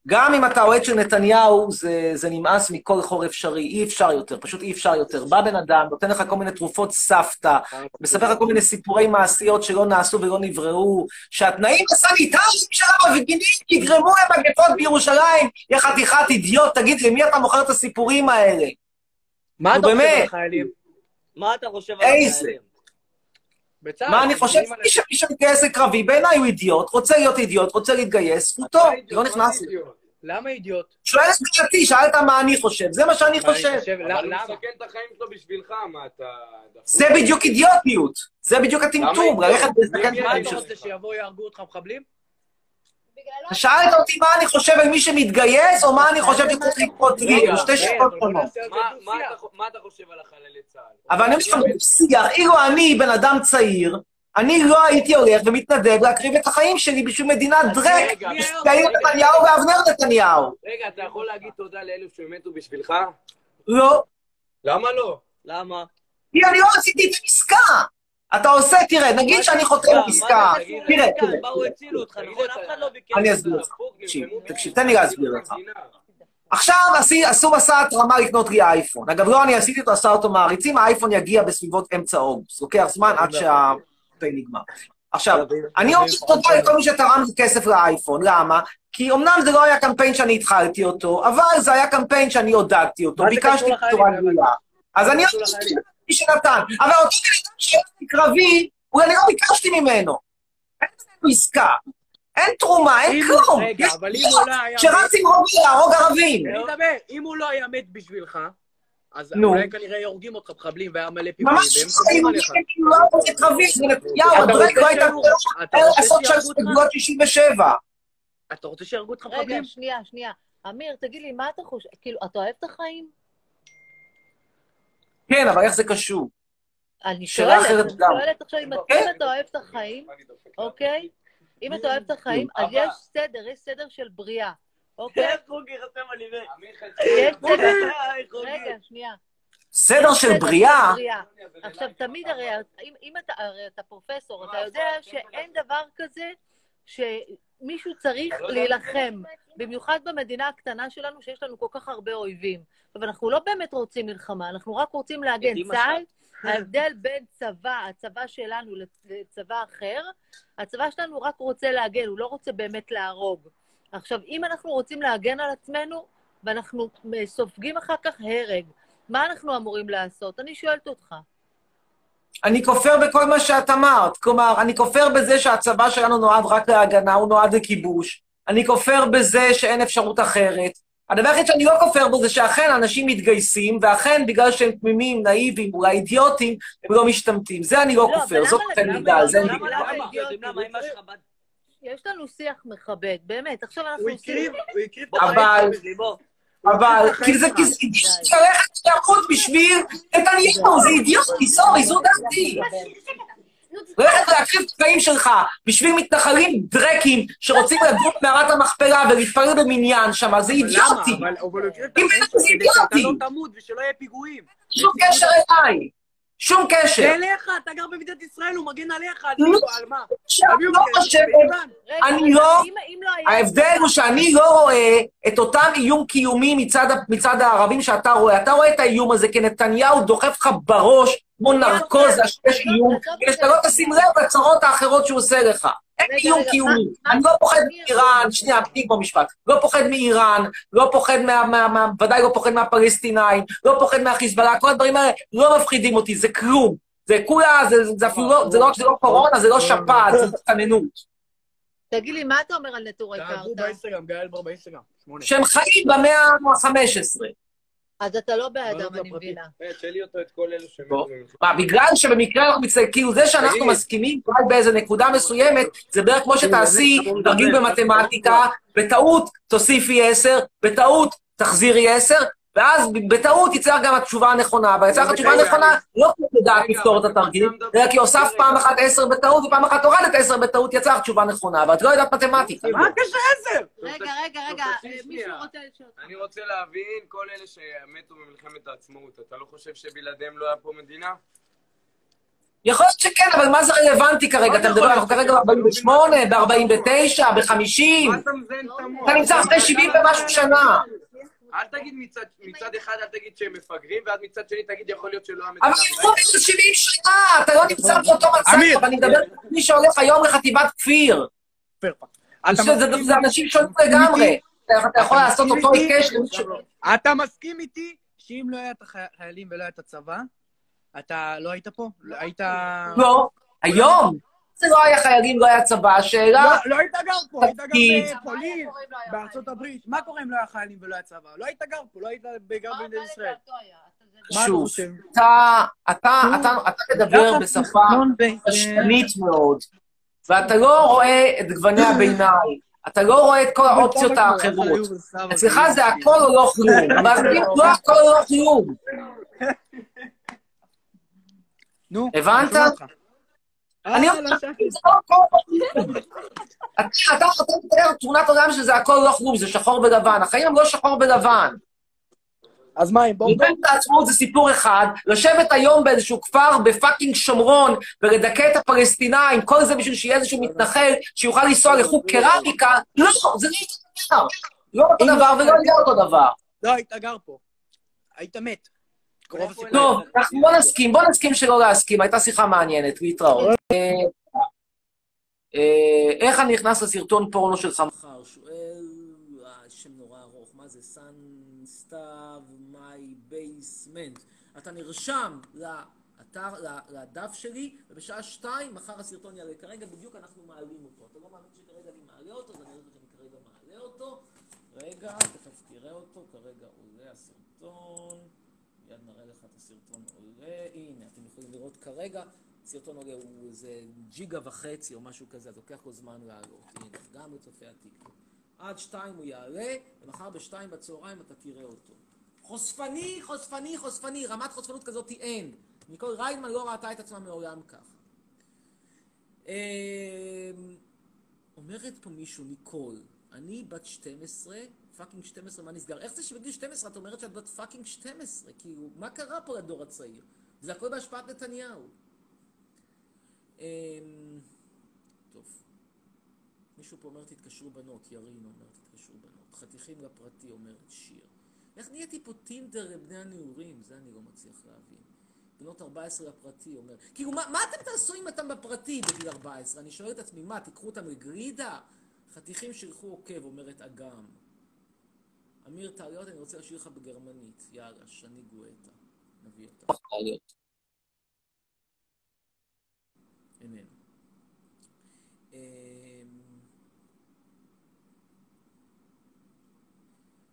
Speaker 8: גם אם אתה אוהד של נתניהו, זה, זה נמאס מכל חור אפשרי, אי אפשר יותר, פשוט אי אפשר יותר. בא בן אדם, נותן לך כל מיני תרופות סבתא, מספר לך כל מיני סיפורי מעשיות שלא נעשו ולא נבראו, שהתנאים הסניטריים של המפגינים יגרמו למגפות בירושלים. יא חתיכת אידיוט, תגיד, למי אתה מוכר את הסיפורים האלה?
Speaker 10: מה אתה חושב. על החיילים?
Speaker 11: מה אתה חושב על? החיילים?
Speaker 10: בצה"ל,
Speaker 8: מה אני חושב? מי שמתגייס לקרבי, בעיניי הוא אידיוט, רוצה להיות אידיוט, רוצה להתגייס, זכותו, לא נכנס לי.
Speaker 10: למה אידיוט?
Speaker 8: שואל את דעתי, שאלת מה אני חושב, זה מה שאני חושב.
Speaker 12: אבל הוא
Speaker 10: למה?
Speaker 12: מסכן את החיים שלו בשבילך, מה אתה...
Speaker 8: זה בדיוק אידיוטיות, זה בדיוק הטמטום, ללכת ולסכן את
Speaker 12: מי
Speaker 10: מה
Speaker 8: החיים
Speaker 10: אתה
Speaker 8: שלך.
Speaker 10: רוצה, שיבואו יהרגו אותך מחבלים?
Speaker 8: אתה שאלת אותי מה אני חושב על מי שמתגייס, או מה אני חושב שצריך לקרות לי, זה שתי שאלות שונות.
Speaker 10: זה
Speaker 12: מה-. אתה- מה אתה חושב על החללי צה"ל?
Speaker 8: אבל אני אומר לך, בשיח, אילו אני בן אדם צעיר, אני לא הייתי הולך ומתנדב להקריב את החיים שלי בשביל מדינת דרק, בשביל יאיר נתניהו ואבנר נתניהו.
Speaker 12: רגע, אתה יכול להגיד תודה לאלו שמתו בשבילך?
Speaker 8: לא.
Speaker 12: למה לא?
Speaker 11: למה?
Speaker 8: כי אני לא עשיתי את העסקה. אתה עושה, תראה, נגיד שאני חותם עסקה, תראה? תראה,
Speaker 11: נכון? לא.
Speaker 8: אני אסביר לך. תקשיב, תקשיב, תן לי להסביר לך. עכשיו עשו מסע התרמה לקנות לי אייפון. אגב, לא אני עשיתי אותו, עשה אותו מעריצים, האייפון יגיע בסביבות אמצע אוגוסט. לוקח זמן עד שהפי נגמר. עכשיו, אני רוצה תודה לכל מי שתרם לי כסף לאייפון, למה? כי אמנם זה לא היה קמפיין שאני התחלתי אותו, אבל זה היה קמפיין שאני עודדתי אותו, ביקשתי? בצורה גדולה. אז אני. מי שנתן. אבל אותו בן אדם שהלכתי קרבי, אולי אני לא ביקשתי ממנו. אין בינינו עסקה. אין תרומה, אין כלום.
Speaker 10: רגע,
Speaker 8: יש
Speaker 10: אבל אם הוא לא היה...
Speaker 8: שרץ עם רובי להרוג ערבים.
Speaker 10: אני מדבר, אם הוא לא היה מת בשבילך, אז
Speaker 8: נו.
Speaker 10: אולי כנראה הורגים אותך מחבלים והיה מלא פיגועים,
Speaker 8: ממש
Speaker 10: והם
Speaker 8: לא, היו
Speaker 10: עליך.
Speaker 8: כאילו לא היה קרבי, זה נתניהו,
Speaker 10: אתה
Speaker 8: הדרק
Speaker 10: רוצה
Speaker 8: לא הייתה
Speaker 10: שהוא- אתה רוצה
Speaker 8: לעשות שם
Speaker 10: שיהרגו אותך?
Speaker 8: בגבולות 67.
Speaker 10: אתה רוצה שיהרגו אותך
Speaker 13: רגע,
Speaker 10: מחבלים?
Speaker 13: שנייה, שנייה. אמיר, תגיד לי, מה אתה חושב? כאילו, אתה אוהב את החיים?
Speaker 8: כן, אבל איך זה קשור?
Speaker 13: אני שואלת, אני. שואלת עכשיו, אם. אם אתה אוהב את החיים, אוקיי? אם אתה אוהב את החיים, אז
Speaker 11: אבל-
Speaker 13: יש סדר, יש סדר של בריאה, אוקיי?
Speaker 11: איך חוגי חתם על ידי?
Speaker 13: יש סדר. רגע, שנייה.
Speaker 8: סדר של בריאה?
Speaker 13: עכשיו, תמיד הרי, אם, אם אתה, הרי אתה פרופסור, אתה יודע שאין דבר כזה שמישהו צריך להילחם, במיוחד במדינה הקטנה שלנו, שיש לנו כל כך הרבה אויבים. אבל אנחנו לא באמת רוצים מלחמה, אנחנו רק רוצים להגן. צה"ל, ההבדל בין צבא, הצבא שלנו לצבא אחר, הצבא שלנו רק רוצה להגן, הוא לא רוצה באמת להרוג. עכשיו, אם אנחנו רוצים להגן על עצמנו, ואנחנו סופגים אחר כך הרג, מה אנחנו אמורים לעשות? אני שואלת אותך.
Speaker 8: אני כופר בכל מה שאת אמרת. כלומר, אני כופר בזה שהצבא שלנו נועד רק להגנה, הוא נועד לכיבוש. אני כופר בזה שאין אפשרות אחרת. הדבר היחיד שאני לא כופר בו זה שאכן אנשים מתגייסים, ואכן בגלל שהם תמימים, נאיבים, אולי אידיוטים, הם לא משתמטים. זה אני לא
Speaker 13: לא,
Speaker 8: כופר, זאת מידה, על זה
Speaker 11: שלך בת...
Speaker 13: יש לנו שיח מכבד, באמת. עכשיו אנחנו
Speaker 10: הוא
Speaker 13: עושים...
Speaker 10: הקריב, הוא הקריב את
Speaker 8: אבל-
Speaker 10: החיים שלו בליבו.
Speaker 8: אבל, כי זה ללכת לעבוד בשביל נתניהו, זה אידיוטי, סורי, זו דעתי. ללכת להקריב את החיים שלך בשביל מתנחלים דרקים שרוצים לגור במערת המכפלה ולהתפלל במניין שם, זה
Speaker 10: למה?
Speaker 8: אידיוטי.
Speaker 10: אבל אבל הוא הקריב את החיים
Speaker 8: זה
Speaker 10: שלו כדי שאתה. לא תמות ושלא יהיה פיגועים.
Speaker 8: שום קשר אליי. שום
Speaker 10: זה
Speaker 8: קשר.
Speaker 10: אליך, אתה גר במדינת ישראל, הוא מגן עליך, על
Speaker 8: לא.
Speaker 10: על מה?
Speaker 8: אני לא? חושבת, אני לא-
Speaker 13: לא.
Speaker 8: ההבדל הוא שאני לא רואה את אותם איום קיומי מצד, מצד הערבים שאתה רואה. אתה רואה את האיום הזה כנתניהו דוחף לך בראש כמו נרקוזה שיש איום, כדי שאתה לא תשים לב לצרות האחרות שהוא עושה לך. אין איום קיומי. אני לא פוחד מאיראן, שנייה, תני פה משפט. לא פוחד מאיראן, לא פוחד מה... ודאי לא פוחד מהפלסטינאים, לא פוחד מהחיזבאללה, כל הדברים האלה לא מפחידים אותי, זה כלום. זה כולה, זה, זה אפילו לא, זה לא רק שזה לא קורונה, זה לא שפעת, זה הסתננות.
Speaker 13: תגיד לי, מה אתה אומר על נטורי
Speaker 10: תעברו
Speaker 13: קרתא?
Speaker 10: באינסטגרם, גיא אלבר באינסטגרם. שמונה.
Speaker 8: שהם חיים במאה ה-15.
Speaker 13: אז אתה לא בעדם,
Speaker 10: לא,
Speaker 13: אני
Speaker 10: פרטי.
Speaker 13: מבינה.
Speaker 12: אה, תשאלי אותו את כל
Speaker 8: בוא.
Speaker 12: ממך.
Speaker 8: מה, בגלל שבמקרה אנחנו מצטערים, כאילו זה שאנחנו. מסכימים רק באיזה נקודה מסוימת, זה בערך כמו שתעשי תרגיל במתמטיקה, בטעות תוסיפי 10, בטעות תחזירי 10, ואז בטעות יצא לך גם התשובה הנכונה, ויצא לך התשובה הנכונה לא כי את יודעת לפתור את התרגיל, אלא כי הוספת פעם אחת 10 בטעות ופעם אחת הורדת 10 בטעות, יצא לך תשובה נכונה, אבל את לא יודעת מתמטיקה.
Speaker 10: מה הקשר עשר?
Speaker 13: רגע, רגע, רגע, מישהו. רוצה לשאול אותך.
Speaker 12: אני רוצה להבין, כל אלה שמתו במלחמת העצמאות, אתה לא חושב שבלעדיהם לא היה פה מדינה?
Speaker 8: יכול להיות שכן, אבל מה זה רלוונטי כרגע? אתה מדבר, אנחנו כרגע ב-48, ב-49, ב-50,
Speaker 12: מה אתה מזיין את המוח?
Speaker 8: אתה נמצא אחרי 70 ומשהו שנה.
Speaker 12: אל תגיד מצד, מצד אחד, אל תגיד שהם מפגרים, ואז מצד שני תגיד יכול להיות שלא המדינה.
Speaker 8: אבל עברו מזה 70 שנה, אתה לא נמצא באותו. מצב, אני מדבר על מי שהולך היום לחטיבת כפיר. זה- זה-
Speaker 10: מסכים
Speaker 8: זה אנשים שונים לגמרי. אתה- אתה יכול לעשות אותו? היקש למישהו.
Speaker 10: אתה מסכים איתי שאם לא היה את החיילים ולא היה את הצבא, אתה לא היית פה? לא היית...
Speaker 8: לא, היום. זה לא היה חיילים, לא היה צבא, השאלה...
Speaker 10: לא, לא היית גר פה, היית גר. בפולין, בארצות הברית. מה קורה אם לא היה חיילים ולא היה צבא? לא היית גר פה, לא היית גר במדינת ישראל.
Speaker 8: שוב? אתה, אתה, אתה, אתה מדבר בשפה
Speaker 10: ב-
Speaker 8: פשטנית מאוד, ואתה לא רואה את גווני הביניים, אתה לא רואה את כל האופציות האחרות. אצלך זה הכל או לא כלום, אבל אצלי לא הכל או לא כלום.
Speaker 10: נו,
Speaker 8: הבנת?
Speaker 10: אני.
Speaker 8: אני
Speaker 10: אה,
Speaker 8: אומר,
Speaker 10: לא
Speaker 8: לא או לא כלום. אתה מתאר תמונת עולם שזה הכל לא כלום, זה שחור ולבן. החיים הם לא שחור ולבן.
Speaker 10: אז מה, אם בואו...
Speaker 8: מלחמת העצמאות זה סיפור אחד, לשבת היום באיזשהו כפר בפאקינג שומרון ולדכא את הפלסטינאים, כל זה בשביל שיהיה איזשהו מתנחל שיוכל לנסוע לחוג קרמיקה, לא, זה לא אותו דבר. לא אותו דבר ולא יהיה אותו דבר.
Speaker 10: לא, היית גר פה. היית מת.
Speaker 8: טוב, אנחנו בוא נסכים, בוא נסכים שלא להסכים, הייתה שיחה מעניינת, להתראות. אה, איך אני נכנס לסרטון פורנו שלך מחר? שואל, אה, שם נורא ארוך, מה זה? סאן סתיו my basement. אתה נרשם לאתר, לדף שלי, ובשעה שתיים מחר הסרטון יעלה. כרגע בדיוק אנחנו מעלים אותו. אתה לא מאמין שכרגע אני מעלה אותו, אז אני אראה שאני כרגע מעלה אותו. רגע, תכף תראה אותו, כרגע עולה הסרטון. מיד נראה לך את הסרטון עולה. הנה, אתם יכולים לראות כרגע, הסרטון עולה הוא איזה ג'יגה וחצי או משהו כזה, אז לוקח לו זמן לעלות. הנה, גם לצופי הטיקטוק.
Speaker 1: עד שתיים הוא יעלה, ומחר בשתיים בצהריים אתה תראה אותו. חושפני, חושפני, חושפני, רמת חושפנות כזאת אין. ניקול ריידמן לא ראתה את עצמה מעולם ככה. אמ, אומרת פה מישהו, ניקול, אני בת 12, fucking 12, מה נסגר? איך זה שבגיל 12 את אומרת שאת בת fucking 12? כאילו, מה קרה פה לדור הצעיר? זה הכל בהשפעת נתניהו. אמ, טוב. מישהו פה אומר תתקשרו בנות, ירין אומר תתקשרו בנות. חתיכים לפרטי אומרת שיר. איך נהייתי פה טינדר לבני הנעורים? זה אני לא מצליח להבין. בנות 14 לפרטי אומר. כאילו, מה, מה אתם תעשו אם אתם בפרטי בגיל 14? אני שואל את עצמי, מה, תיקחו אותם לגרידה? חתיכים שילכו עוקב, אומרת אגם. אמיר טעיות, אני רוצה לשיר לך בגרמנית. יאללה, שני גואטה. נביא אותה. איננו. אמ,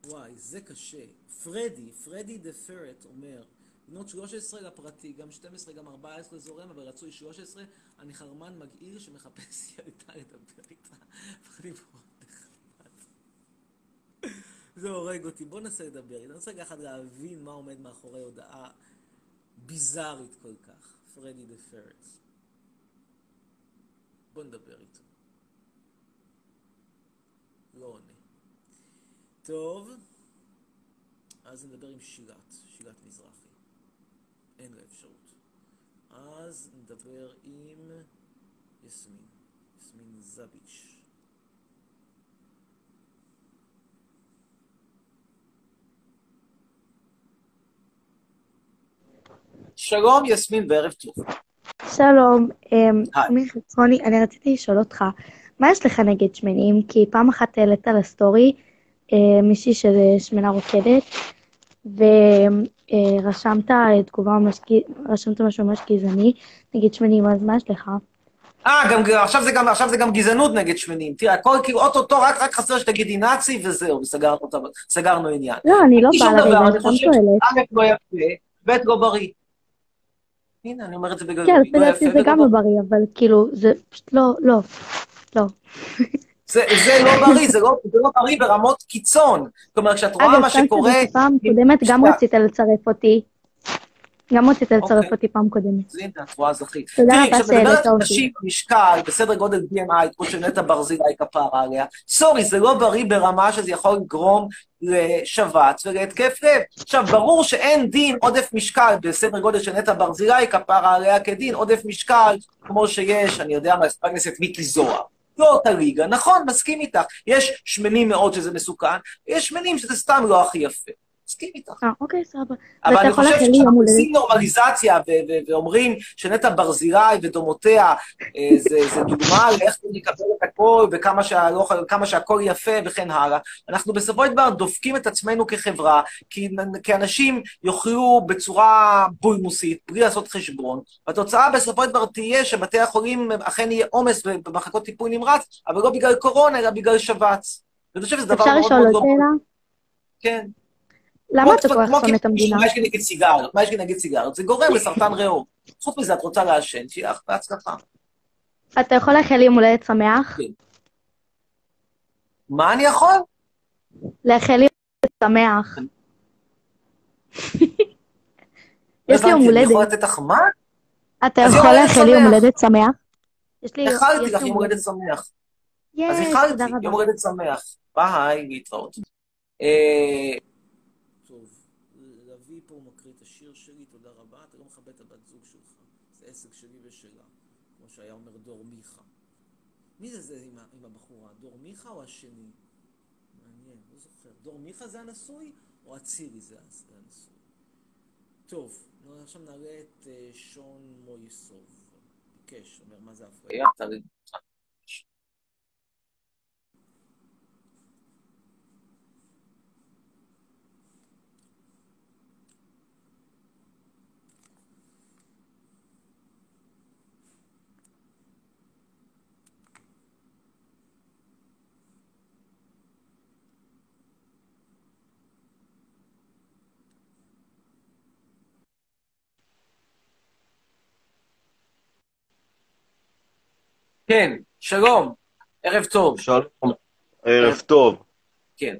Speaker 1: וואי, זה קשה. פרדי, פרדי דה פרט אומר, בנות 13 לפרטי, גם 12, גם 14 זורם, אבל רצוי 13, אני חרמן מגעיל שמחפש ילדה לדבר איתה. אני מאוד נחמד. זה הורג אותי. בוא ננסה לדבר. אני רוצה רגע אחד להבין מה עומד מאחורי הודעה ביזארית כל כך. פרדי דה פרט. בוא נדבר איתו. לא עונה. טוב, אז נדבר עם שילת, שילת מזרחי. אין לה אפשרות. אז נדבר עם יסמין, יסמין זביץ'.
Speaker 8: שלום יסמין וערב טוב.
Speaker 7: שלום, אמ,
Speaker 8: היי.
Speaker 7: אמיר חצרוני, אני רציתי לשאול אותך, מה יש לך נגד שמנים? כי פעם אחת העלית לסטורי אה, מישהי של אה, שמנה רוקדת, ורשמת אה, תגובה ממש, רשמת משהו ממש גזעני נגד שמנים, אז מה יש לך?
Speaker 8: אה, גם, עכשיו, זה גם, עכשיו זה גם גזענות נגד שמנים. תראה, הכל כאילו, אוטוטו, רק, רק חסר שתגידי נאצי וזהו, וסגרנו אותה- סגרנו עניין.
Speaker 7: לא, אני לא באה
Speaker 8: דבר,
Speaker 7: לריב,
Speaker 8: אני
Speaker 7: אני סתם
Speaker 8: חושב
Speaker 7: שואלת.
Speaker 8: שא' לא יפה, ב' לא בריא. הנה, אני אומר את זה בגלל
Speaker 7: כן,
Speaker 8: לא
Speaker 7: לפי דעתי
Speaker 8: יפה
Speaker 7: זה גם. לא בריא, אבל כאילו, זה פשוט לא, לא, לא.
Speaker 8: זה, זה לא בריא, זה לא, זה לא בריא ברמות קיצון. כלומר, כשאת רואה
Speaker 7: אגב,
Speaker 8: מה שקורה...
Speaker 7: שתדעי, פעם קודמת גם. רצית לצרף אותי. גם רצית לצרף
Speaker 8: אוקיי.
Speaker 7: אותי פעם קודמת.
Speaker 8: אז הנה, את רואה, זכית.
Speaker 7: תודה
Speaker 8: תראי,
Speaker 7: רבה
Speaker 8: כשאת מדברת
Speaker 7: שהעלית
Speaker 8: על
Speaker 7: אותי.
Speaker 8: נשים במשקל בסדר גודל BMI, כמו שנטע ברזילי כפרה עליה, סורי, זה לא בריא ברמה שזה יכול לגרום לשבץ ולהתקף לב. עכשיו, ברור שאין דין עודף משקל בסדר גודל של נטע ברזילי כפרה עליה כדין עודף משקל כמו שיש, אני יודע מה, חבר הכנסת מיקי זוהר. לא אותה ליגה, נכון, מסכים איתך. יש שמנים מאוד שזה מסוכן, יש שמנים שזה סתם לא הכי יפה. מסכים איתך.
Speaker 7: אה, אוקיי, סבבה.
Speaker 8: אבל אני חושב שכשאנחנו. עושים נורמליזציה ואומרים שנטע ברזילי ודומותיה אה, זה, דוגמה לאיך נקבל את הכל וכמה כמה שהכל יפה וכן הלאה, אנחנו בסופו של דבר דופקים את עצמנו כחברה, כי, אנשים יאכלו בצורה בולמוסית, בלי לעשות חשבון, והתוצאה בסופו של דבר תהיה שבתי החולים אכן יהיה עומס במחלקות טיפול נמרץ, אבל לא בגלל קורונה, אלא בגלל שבץ. ואני חושב שזה דבר
Speaker 7: אפשר
Speaker 8: מאוד
Speaker 7: לשאול
Speaker 8: מאוד
Speaker 7: עוד
Speaker 8: לא...
Speaker 7: שאלה?
Speaker 8: כן.
Speaker 7: למה אתה כל כך שונא את המדינה?
Speaker 8: מה יש לי נגד סיגריות? מה יש לי נגד סיגריות? זה גורם לסרטן ריאות. חוץ מזה, את רוצה לעשן, שיהיה לך בהצלחה.
Speaker 7: אתה יכול לאחל לי יום הולדת שמח?
Speaker 8: מה אני יכול?
Speaker 7: לאחל לי יום הולדת שמח.
Speaker 8: לא
Speaker 7: יש לי יום
Speaker 8: הבנתי, אני יכול
Speaker 7: הולדת.
Speaker 8: לתת לך מה?
Speaker 7: אתה יכול
Speaker 8: הולדת
Speaker 7: לאחל לי יום. הולדת שמח? יש לי
Speaker 8: איחלתי לך יום הולדת שמח. אז איחלתי. יום הולדת שמח. ביי, להתראות. אה,
Speaker 1: טוב, לביא פה מקריא את השיר שלי, תודה רבה. אתה לא מכבד את הבת זוג שלך. זה עסק שלי ושלה. כמו שהיה אומר דור מיכה. מי זה זה עם, עם הבחורה? דור מיכה או השני? מעניין, לא זוכר. דור מיכה זה הנשוי, או אצילי זה הנשוי? טוב, נו, עכשיו נעלה את אה, שון מויסוב. ביקש, אומר, מה זה אפליה?
Speaker 8: כן, שלום, ערב טוב.
Speaker 14: שלום. ערב טוב.
Speaker 8: כן.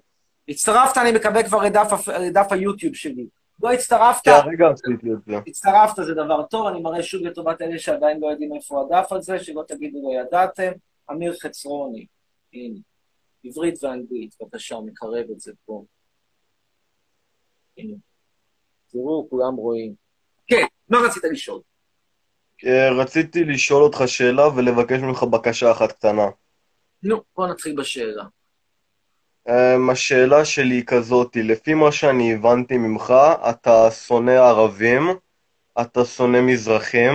Speaker 8: הצטרפת, אני מקבל כבר הפ- לדף היוטיוב שלי. לא הצטרפת,
Speaker 14: כן, הרגע עשיתי את זה.
Speaker 8: הצטרפת זה דבר טוב, אני מראה שוב לטובת אלה שעדיין לא יודעים איפה הדף הזה, שלא תגידו לא ידעתם. אמיר חצרוני, הנה, עברית ואנגלית, בבקשה, מקרב את זה פה. הנה. תראו, כולם רואים. כן, מה רצית לשאול?
Speaker 14: אה, רציתי לשאול אותך שאלה ולבקש ממך בקשה אחת קטנה.
Speaker 8: נו, בוא נתחיל בשאלה.
Speaker 14: אמ, השאלה שלי היא כזאת, לפי מה שאני הבנתי ממך, אתה שונא ערבים, אתה שונא מזרחים,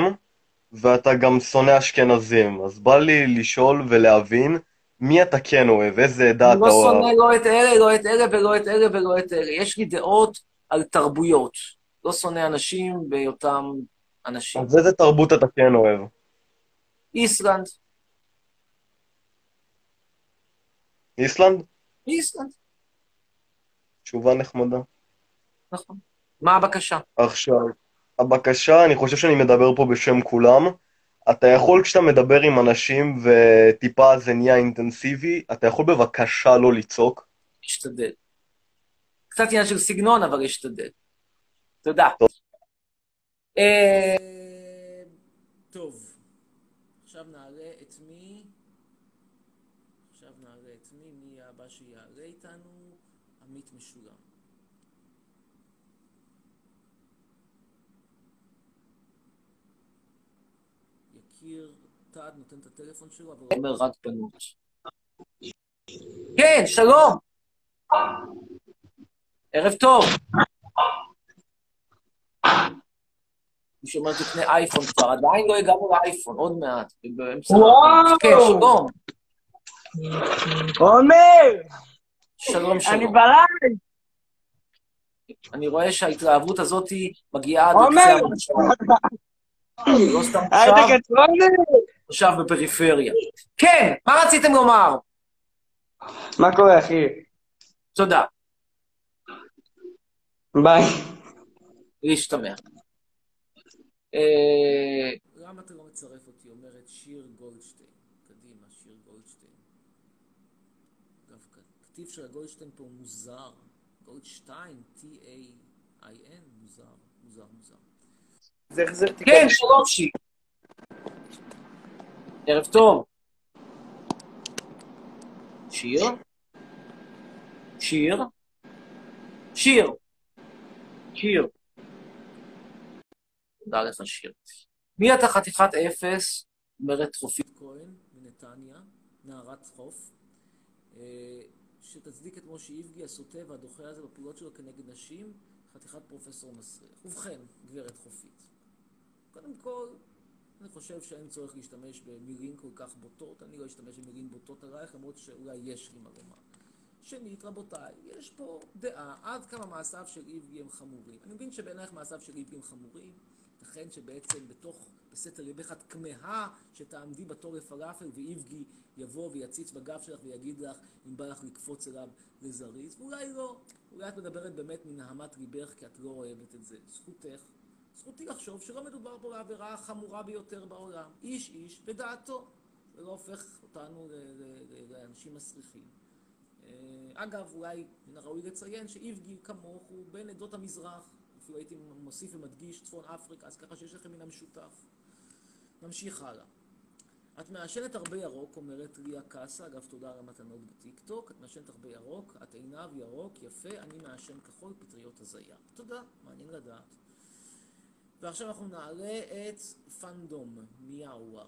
Speaker 14: ואתה גם שונא אשכנזים. אז בא לי לשאול ולהבין, מי אתה כן אוהב? איזה עדה
Speaker 8: אני
Speaker 14: אתה
Speaker 8: לא
Speaker 14: אוהב?
Speaker 8: שונא לא את אלה, לא את אלה ולא את אלה ולא את אלה. יש לי דעות על תרבויות. לא שונא אנשים בהיותם אנשים.
Speaker 14: אז איזה תרבות אתה כן אוהב?
Speaker 8: איסלנד,
Speaker 14: איסלנד?
Speaker 8: איסלנד,
Speaker 14: תשובה נחמדה.
Speaker 8: נכון. מה הבקשה?
Speaker 14: עכשיו, הבקשה, אני חושב שאני מדבר פה בשם כולם. אתה יכול, כשאתה מדבר עם אנשים וטיפה זה נהיה אינטנסיבי, אתה יכול בבקשה לא לצעוק?
Speaker 8: אשתדל. קצת עניין של סגנון, אבל אשתדל. תודה. אה,
Speaker 1: טוב, עכשיו נעלה את מי? עכשיו נעלה את מי? מי יהיה הבא שיעלה איתנו? עמית משולם. יקיר טד נותן את הטלפון שלו, אבל...
Speaker 8: אומר רק בנות. כן, שלום. ערב טוב. מי שאומר תקנה אייפון כבר, עדיין לא הגענו לאייפון, עוד מעט.
Speaker 9: וואו!
Speaker 8: שלום.
Speaker 9: עומר!
Speaker 8: שלום, שלום.
Speaker 9: אני בלייב!
Speaker 8: אני רואה שההתלהבות הזאת מגיעה עד! לקצה המושב. מושב בפריפריה. כן, מה רציתם לומר?
Speaker 9: מה קורה, אחי?
Speaker 8: תודה.
Speaker 9: ביי.
Speaker 8: להשתמע. אה,
Speaker 1: למה אתה לא מצרף אותי? אומרת שיר גולדשטיין. קדימה, שיר גולדשטיין. דווקא, כתיב של הגולדשטיין פה מוזר. גולדשטיין, T-A-I-N, מוזר, מוזר, מוזר.
Speaker 11: זה החזר
Speaker 8: כן, שלום שיר. ערב טוב. שיר? שיר? שיר. שיר. תודה לך, שיר. מי אתה חתיכת אפס? אומרת חופית
Speaker 1: כהן מנתניה, נערת חוף, אה, שתצדיק את משה איבגי הסוטה והדוחה הזה בפעולות שלו כנגד נשים, חתיכת פרופסור מסריח. ובכן, גברת חופית, קודם כל, אני חושב שאין צורך להשתמש במילים כל כך בוטות, אני לא אשתמש במילים בוטות עלייך, למרות שאולי יש לי מה לומר. שנית, רבותיי, יש פה דעה עד כמה מעשיו של איבגי הם חמורים. אני מבין שבעינייך מעשיו של איבגי הם חמורים, ייתכן שבעצם בתוך, בסתר ליבך את כמהה שתעמדי בתור לפלאפל ואיבגי יבוא ויציץ בגב שלך ויגיד לך אם בא לך לקפוץ אליו לזריז, ואולי לא, אולי את מדברת באמת מנהמת ליבך כי את לא אוהבת את זה. זכותך. זכותי לחשוב שלא מדובר פה בעבירה החמורה ביותר בעולם. איש איש ודעתו. זה לא הופך אותנו לאנשים מסריחים. אה, אגב, אולי מן הראוי לציין שאיבגי כמוך הוא בן עדות המזרח. אפילו הייתי מוסיף ומדגיש צפון אפריקה, אז ככה שיש לכם מן המשותף. נמשיך הלאה. את מעשנת הרבה ירוק, אומרת ליה קאסה, אגב תודה על המתנות בטיקטוק, את מעשנת הרבה ירוק, את עיניו ירוק, יפה, אני מעשן כחול, פטריות הזיה. תודה, מעניין לדעת. ועכשיו אנחנו נעלה את פנדום, מיאווה.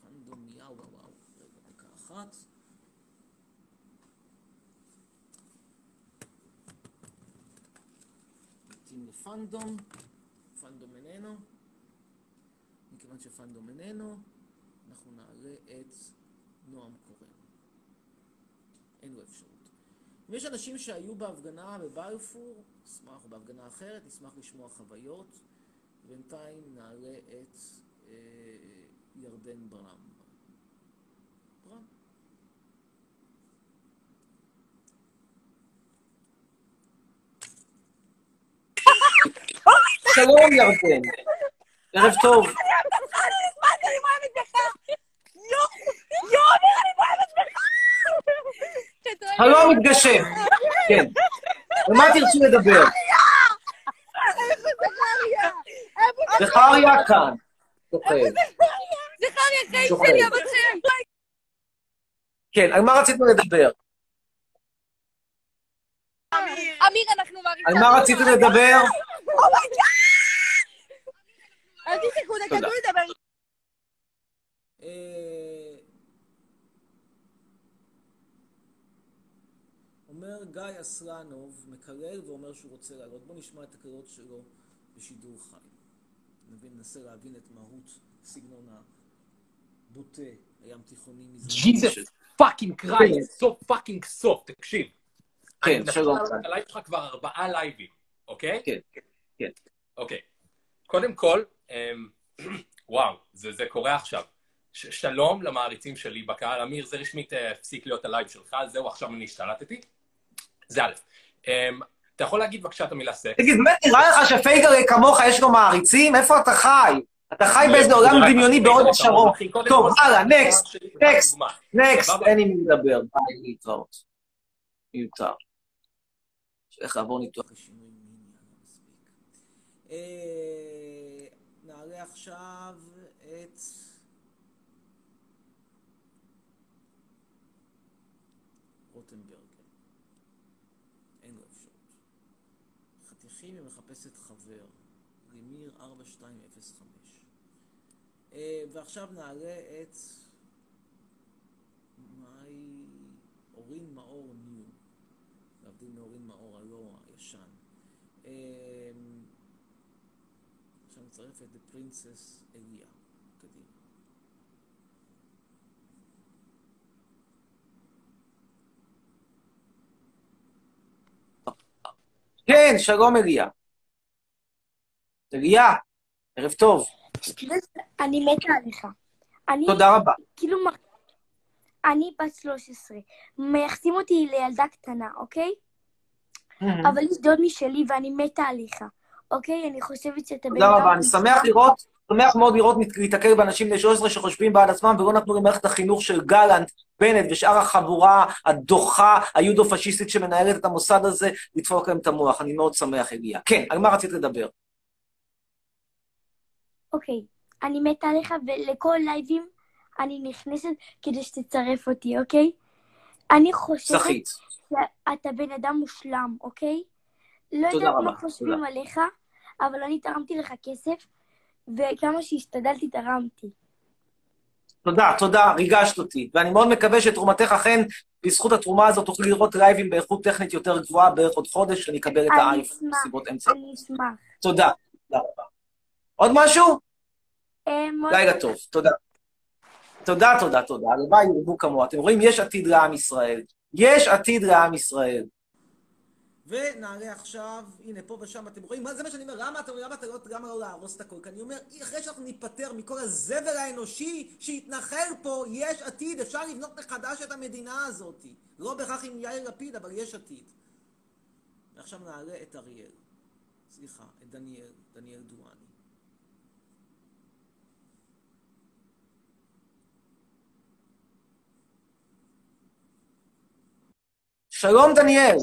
Speaker 1: פנדום מיאווה, וואו, רגע, דקה אחת. נמתין לפנדום, פנדום איננו. מכיוון שפנדום איננו, אנחנו נעלה את נועם קורן. אין לו אפשרות. אם יש אנשים שהיו בהפגנה בבלפור, נשמח, או בהפגנה אחרת, נשמח לשמוע חוויות. בינתיים נעלה את אה, ירדן. ברם.
Speaker 8: שלום, ירדן. ערב טוב. הלא מתגשם, כן. על מה תרצו לדבר?
Speaker 13: זכריה
Speaker 8: כאן.
Speaker 13: זכריה,
Speaker 8: כן, על מה רציתם לדבר?
Speaker 13: אמיר, אנחנו מעריצים.
Speaker 8: על מה רציתם לדבר?
Speaker 1: אסלנוב, מקלל ואומר שהוא רוצה לעלות. בואו נשמע את הקריאות שלו בשידור חי. נבין, ננסה להבין את מהות סגנון הבוטה, הים תיכוני מזרחי.
Speaker 15: ג'יזוס fucking Christ, סוף fucking סוף, תקשיב.
Speaker 8: כן,
Speaker 15: אני
Speaker 8: שלום.
Speaker 15: לעלות את הלייב שלך כבר ארבעה לייבים, אוקיי?
Speaker 8: כן, כן.
Speaker 15: אוקיי. קודם כל, אמ, וואו, זה זה קורה עכשיו. ש- שלום למעריצים שלי בקהל. אמיר, זה רשמית אה, הפסיק להיות הלייב שלך, זהו, עכשיו אני השתלטתי. זה א'. אמ, אתה יכול להגיד בבקשה את המילה סקס?
Speaker 8: תגיד, באמת נראה לך שפייגר כמוך יש לו מעריצים? איפה אתה חי? אתה חי באיזה עולם דמיוני בהוד השרון. טוב, הלאה, נקסט, נקסט, נקסט, אין עם מי לדבר. ביי, להתראות. מיותר. איך לעבור ניתוח.
Speaker 1: אה, נעלה עכשיו את... רוטנברגר. אין לו אפשרות. חתיכים היא מחפשת חבר. רימיר 4205. אה, ועכשיו נעלה את... מאי... אורין מאור ניו. להבדיל מאורין מאור הלא הישן. עכשיו נצרף את The Princess אליה. קדימה.
Speaker 8: כן, שלום אליה. אליה, ערב טוב.
Speaker 7: אני מתה עליך. אני,
Speaker 8: תודה רבה.
Speaker 7: כאילו, אני בת 13. מייחסים אותי לילדה קטנה, אוקיי? אבל יש דוד משלי ואני מתה עליך, אוקיי? אני חושבת שאתה
Speaker 8: תודה. רבה, אני שמח לראות, שמח מאוד לראות להתקל באנשים בני 13 שחושבים בעד עצמם ולא נתנו למערכת החינוך של גלנט, בנט ושאר החבורה הדוחה, היודו-פשיסטית שמנהלת את המוסד הזה, לדפוק להם את המוח. אני מאוד שמח, אליה. כן, על מה רצית לדבר?
Speaker 7: אוקיי, אני מתה עליך, ולכל לייבים אני נכנסת כדי שתצרף אותי, אוקיי? אני חושבת
Speaker 8: זכית.
Speaker 7: שאתה בן אדם מושלם, אוקיי? לא
Speaker 8: תודה
Speaker 7: יודעת מה חושבים. עליך, אבל אני תרמתי לך כסף, וכמה שהשתדלתי תרמתי.
Speaker 8: תודה, תודה, ריגשת אותי. ואני מאוד מקווה שתרומתך אכן, בזכות התרומה הזאת תוכלי לראות לייבים באיכות טכנית יותר גבוהה בערך עוד חודש, שאני אקבל את האייפון מסיבות אמצע.
Speaker 7: אני אשמח.
Speaker 8: תודה, תודה רבה. עוד משהו?
Speaker 7: אה,
Speaker 8: לילה טוב, תודה. תודה, תודה, תודה. הלוואי ירבו כמוה. אתם רואים, יש עתיד לעם ישראל. יש עתיד לעם ישראל.
Speaker 1: ונעלה עכשיו, הנה פה ושם, אתם רואים, מה זה מה שאני אומר, למה אתה, למה אתה לא, למה לא להרוס את הכל? כי אני אומר, אחרי שאנחנו ניפטר מכל הזבל האנושי שהתנחל פה, יש עתיד, אפשר לבנות מחדש את המדינה הזאת. לא בהכרח עם יאיר לפיד, אבל יש עתיד. ועכשיו נעלה את אריאל. סליחה, את דניאל, דניאל דואני.
Speaker 8: שלום, דניאל.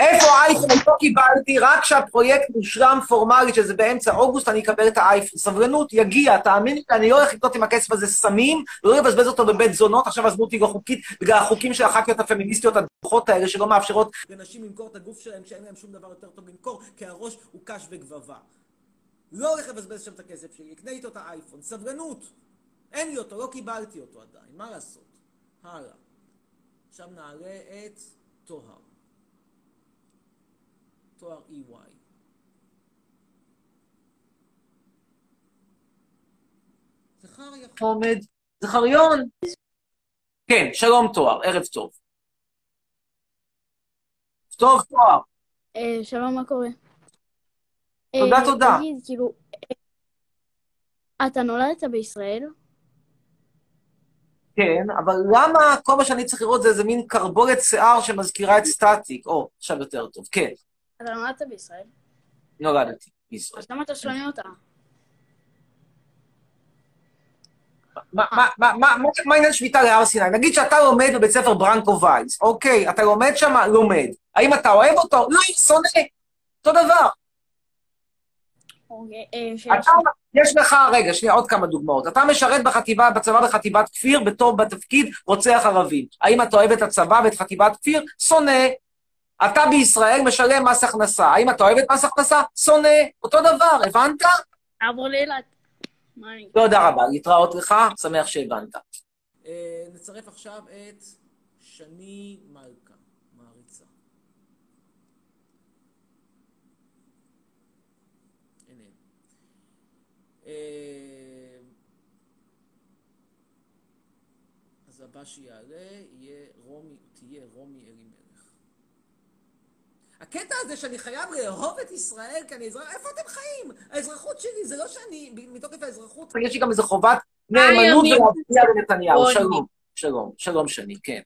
Speaker 8: איפה האייפון? לא קיבלתי, רק כשהפרויקט מושלם פורמלית, שזה באמצע אוגוסט, אני אקבל את האייפון. סבלנות, יגיע, תאמין לי, אני לא הולך לקנות עם הכסף הזה סמים, לא לבזבז אותו בבית זונות, עכשיו עזבו אותי חוקית, בגלל החוקים של הח"כיות הפמיניסטיות הדוחות האלה, שלא מאפשרות...
Speaker 1: לנשים למכור את הגוף שלהם כשאין להם שום דבר יותר טוב למכור, כי הראש הוא קש וגבבה. לא הולך לבזבז שם את הכסף שלי, אקנה איתו את האייפון. סבלנות. אין לי אותו, לא קיבלתי אותו עדיין, מה לעשות? הלאה. עכשיו נעלה את טוהר. תואר EY.
Speaker 8: עומד. זכריון. כן, שלום תואר, ערב טוב. טוב, תואר.
Speaker 16: אה, שלום, מה קורה?
Speaker 8: תודה,
Speaker 16: אה,
Speaker 8: תודה.
Speaker 16: תגיד, כאילו, אה, אתה נולדת בישראל?
Speaker 8: כן, אבל למה כל מה שאני צריך לראות זה איזה מין קרבולת שיער שמזכירה את סטטיק? או, עכשיו יותר טוב. כן,
Speaker 16: אתה נולדת בישראל?
Speaker 8: נולדתי בישראל.
Speaker 16: אז למה אתה שונא אותה?
Speaker 8: מה- מה- מה- מה מה העניין שמיטה להר סיני? נגיד שאתה לומד בבית ספר ברנקו וייס, אוקיי, אתה לומד שם? לומד. האם אתה אוהב אותו? לא, שונא. אותו דבר.
Speaker 16: אוקיי, אה,
Speaker 8: יש לך, רגע, שנייה, עוד כמה דוגמאות. אתה משרת בחטיבה, בצבא בחטיבת כפיר, בתור בתפקיד רוצח ערבים. האם אתה אוהב את הצבא ואת חטיבת כפיר? שונא. אתה בישראל משלם מס הכנסה. האם אתה אוהב את מס הכנסה? שונא. אותו דבר, הבנת?
Speaker 16: עבור לאילת.
Speaker 8: תודה רבה, להתראות לך, שמח שהבנת.
Speaker 1: אה, נצרף עכשיו את שני מלכה, מעריצה. אה, אז הבא שיעלה יהיה רומי, תהיה רומי אלימלך. הקטע הזה שאני חייב לאהוב את ישראל כי אני אזרח, איפה אתם חיים? האזרחות שלי זה לא שאני, מתוקף האזרחות...
Speaker 8: יש לי גם איזה חובת נאמנות ולהצביע לנתניהו. שלום, שלום, שלום שני, כן.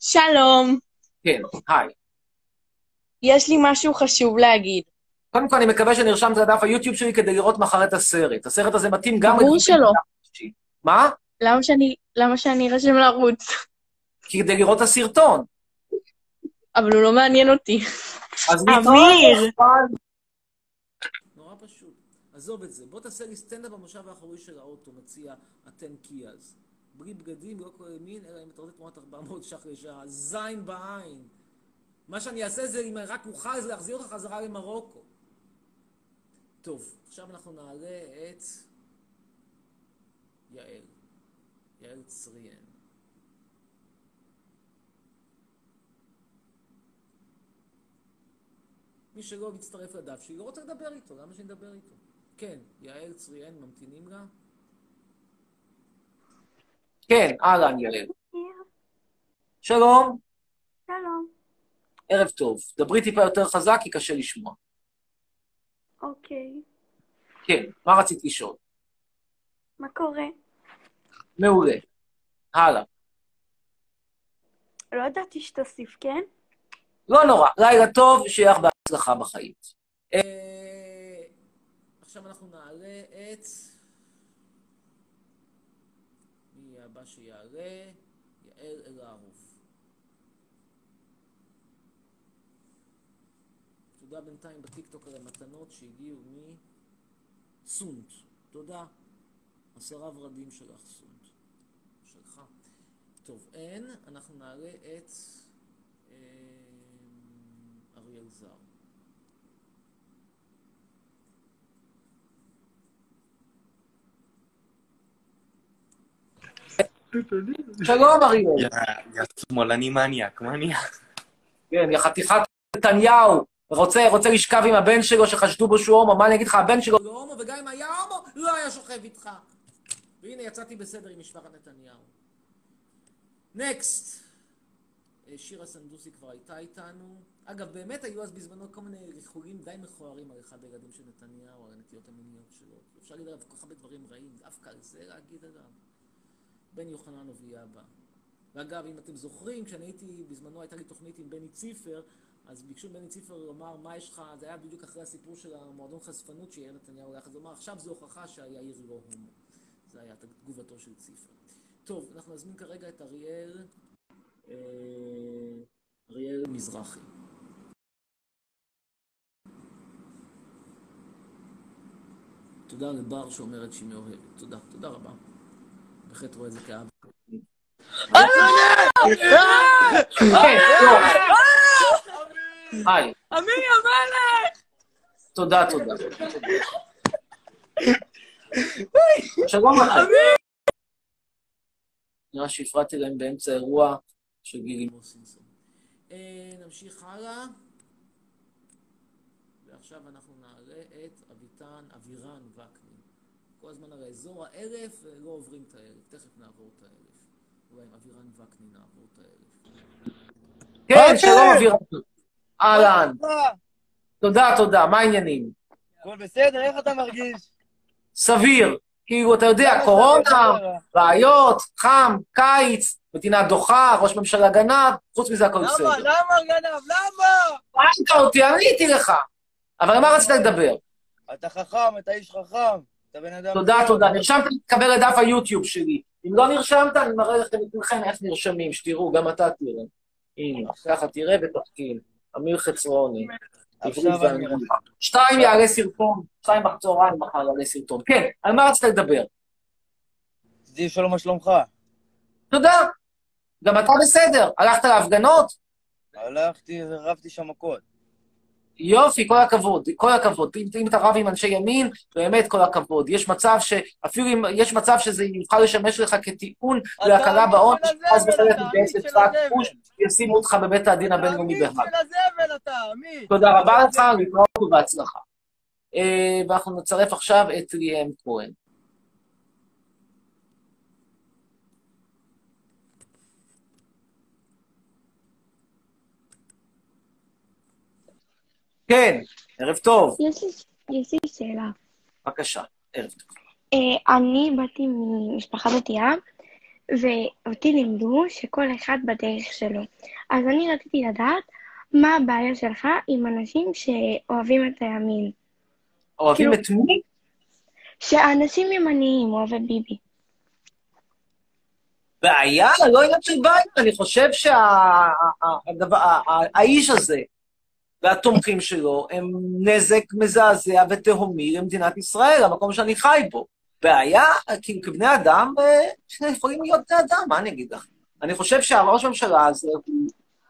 Speaker 17: שלום,
Speaker 8: כן, היי.
Speaker 17: יש לי משהו חשוב להגיד.
Speaker 8: קודם כל, אני מקווה שנרשמת לדף היוטיוב שלי כדי לראות מחר את הסרט. הסרט הזה מתאים גם...
Speaker 17: ברור שלא.
Speaker 8: מה?
Speaker 17: למה שאני, למה שאני ארשם לערוץ?
Speaker 8: כדי לראות את הסרטון.
Speaker 17: אבל הוא לא מעניין אותי.
Speaker 8: אז
Speaker 17: אמיר!
Speaker 1: נורא פשוט. עזוב את זה. בוא תעשה לי סטנדאפ במושב האחורי של האוטו, מציע אתן קיאז. בלי בגדים, לא כולל מין, אלא אם אתה רוצה תמורת 400 ש"ח לשעה. זין בעין. מה שאני אעשה זה, אם רק אוכל, זה להחזיר אותך חזרה למרוקו. טוב, עכשיו אנחנו נעלה את יעל. יעל צריאן. מי שלא מצטרף לדף שלי, לא רוצה לדבר איתו, למה שאני אדבר איתו? כן, יעל צריאן, ממתינים לה.
Speaker 8: כן, אהלן, יעל. שלום,
Speaker 18: שלום,
Speaker 8: ערב טוב. דברי טיפה יותר חזק, כי קשה לשמוע.
Speaker 18: אוקיי.
Speaker 8: כן, מה רצית לשאול?
Speaker 18: מה קורה?
Speaker 8: מעולה. הלאה.
Speaker 18: לא ידעתי שתוסיף, כן?
Speaker 8: לא נורא, לילה טוב, שיהיה לך בהצלחה בחיים.
Speaker 1: אה, עכשיו אנחנו נעלה את... מי הבא שיעלה? יעל אלהרוף. תודה בינתיים בטיקטוק על המתנות שהגיעו מסונט. תודה. עשרה ורדים שלך, סונט. שלך. טוב, אין. אנחנו נעלה את אה, אריאל זר.
Speaker 8: שלום, אריאל.
Speaker 19: יא שמאלני מניאק, מניאק.
Speaker 8: כן, יא חתיכת נתניהו. רוצה, רוצה לשכב עם הבן שלו שחשדו בו שהוא הומו, מה אני אגיד לך, הבן שלו...
Speaker 1: לא הומו, וגם אם היה הומו, לא היה שוכב איתך. והנה, יצאתי בסדר עם משפחת נתניהו. נקסט. אה, שירה סנדוסי כבר הייתה איתנו. אגב, באמת היו אז בזמנו כל מיני ריחולים די מכוערים על אחד הילדים של נתניהו, על הנטיות המיניות שלו. אפשר להגיד עליו כל כך הרבה דברים רעים, דווקא על זה להגיד עליו. בן יוחננוב יהיה הבא. ואגב, אם אתם זוכרים, כשאני הייתי, בזמנו הייתה לי תוכנית עם בני ציפר, אז ביקשו מבני ציפר לומר, מה יש לך, זה היה בדיוק אחרי הסיפור של המועדון חשפנות שיאיר נתניהו יחד, הוא אמר, עכשיו זו הוכחה שהיאיר לא הומו. זה היה תגובתו של ציפר. טוב, אנחנו נזמין כרגע את אריאל, אה, אריאל מזרחי. תודה לבר שאומרת שהיא מאוהבת. תודה, תודה רבה. בהחלט רואה את זה כאב.
Speaker 8: היי,
Speaker 17: אמיר המלך!
Speaker 8: תודה, תודה. שלום לכם. נראה שהפרעתי להם באמצע אירוע של גילי מוסינסון.
Speaker 1: נמשיך הלאה. ועכשיו אנחנו נעלה את אביטן, אבירן וקנין. כל הזמן הרי אזור האלף ולא עוברים את האלף. תכף נעבור את האלף. אולי עם אבירן וקנין נעבור את האלף.
Speaker 8: כן, שלום אבירן. אהלן. תודה, תודה, מה העניינים?
Speaker 20: הכל בסדר, איך אתה מרגיש?
Speaker 8: סביר. כאילו, אתה יודע, קורונה, בעיות, חם, קיץ, מדינה דוחה, ראש ממשלה גנב, חוץ מזה הכל בסדר.
Speaker 20: למה? למה גנב? למה?
Speaker 8: שאלת אותי, עניתי לך. אבל על מה רצית לדבר?
Speaker 20: אתה חכם, אתה איש חכם. אתה בן אדם...
Speaker 8: תודה. תודה. נרשמת להתקבל לדף היוטיוב שלי. אם לא נרשמת, אני מראה לכם לכולכם איך נרשמים, שתראו, גם אתה תראה. הנה, ככה תראה ותחכים. אמיר חצרוני. שתיים יעלה סרטון, שתיים בצהריים מחר יעלה סרטון. כן, על מה רצית לדבר?
Speaker 20: רציתי לשאול מה שלומך.
Speaker 8: תודה. גם אתה בסדר. הלכת להפגנות?
Speaker 20: הלכתי, רבתי שם מכות.
Speaker 8: יופי, כל הכבוד, כל הכבוד. אם, אם אתה רב עם אנשי ימין, באמת כל הכבוד. יש מצב שאפילו אם, יש מצב שזה יוכל לשמש לך כטיעון להקלה בעונש, אז בחלק מתגייס לצבא הכיבוש, ישימו אותך בבית הדין הבינלאומי בהאג. תודה רבה לך, להתראות ובהצלחה. אה, ואנחנו נצרף עכשיו את ליאם כהן. כן, ערב טוב,
Speaker 7: יש לי, יש לי שאלה.
Speaker 8: בבקשה, ערב טוב.
Speaker 7: אה, אני באתי ממשפחה דתייה, ואותי לימדו שכל אחד בדרך שלו. אז אני רציתי לדעת מה הבעיה שלך עם אנשים שאוהבים את הימין.
Speaker 8: אוהבים
Speaker 7: כאילו-
Speaker 8: את מי?
Speaker 7: שאנשים ימניים, אוהבי ביבי.
Speaker 8: בעיה? לא עניין של בעיה. אני חושב שהאיש הזה והתומכים שלו הם נזק מזעזע ותהומי למדינת ישראל, המקום שאני חי בו. בעיה, כאילו כבני אדם, אה, יכולים להיות בני אדם, מה אני אגיד לך? אני חושב שהראש הממשלה הזה הוא,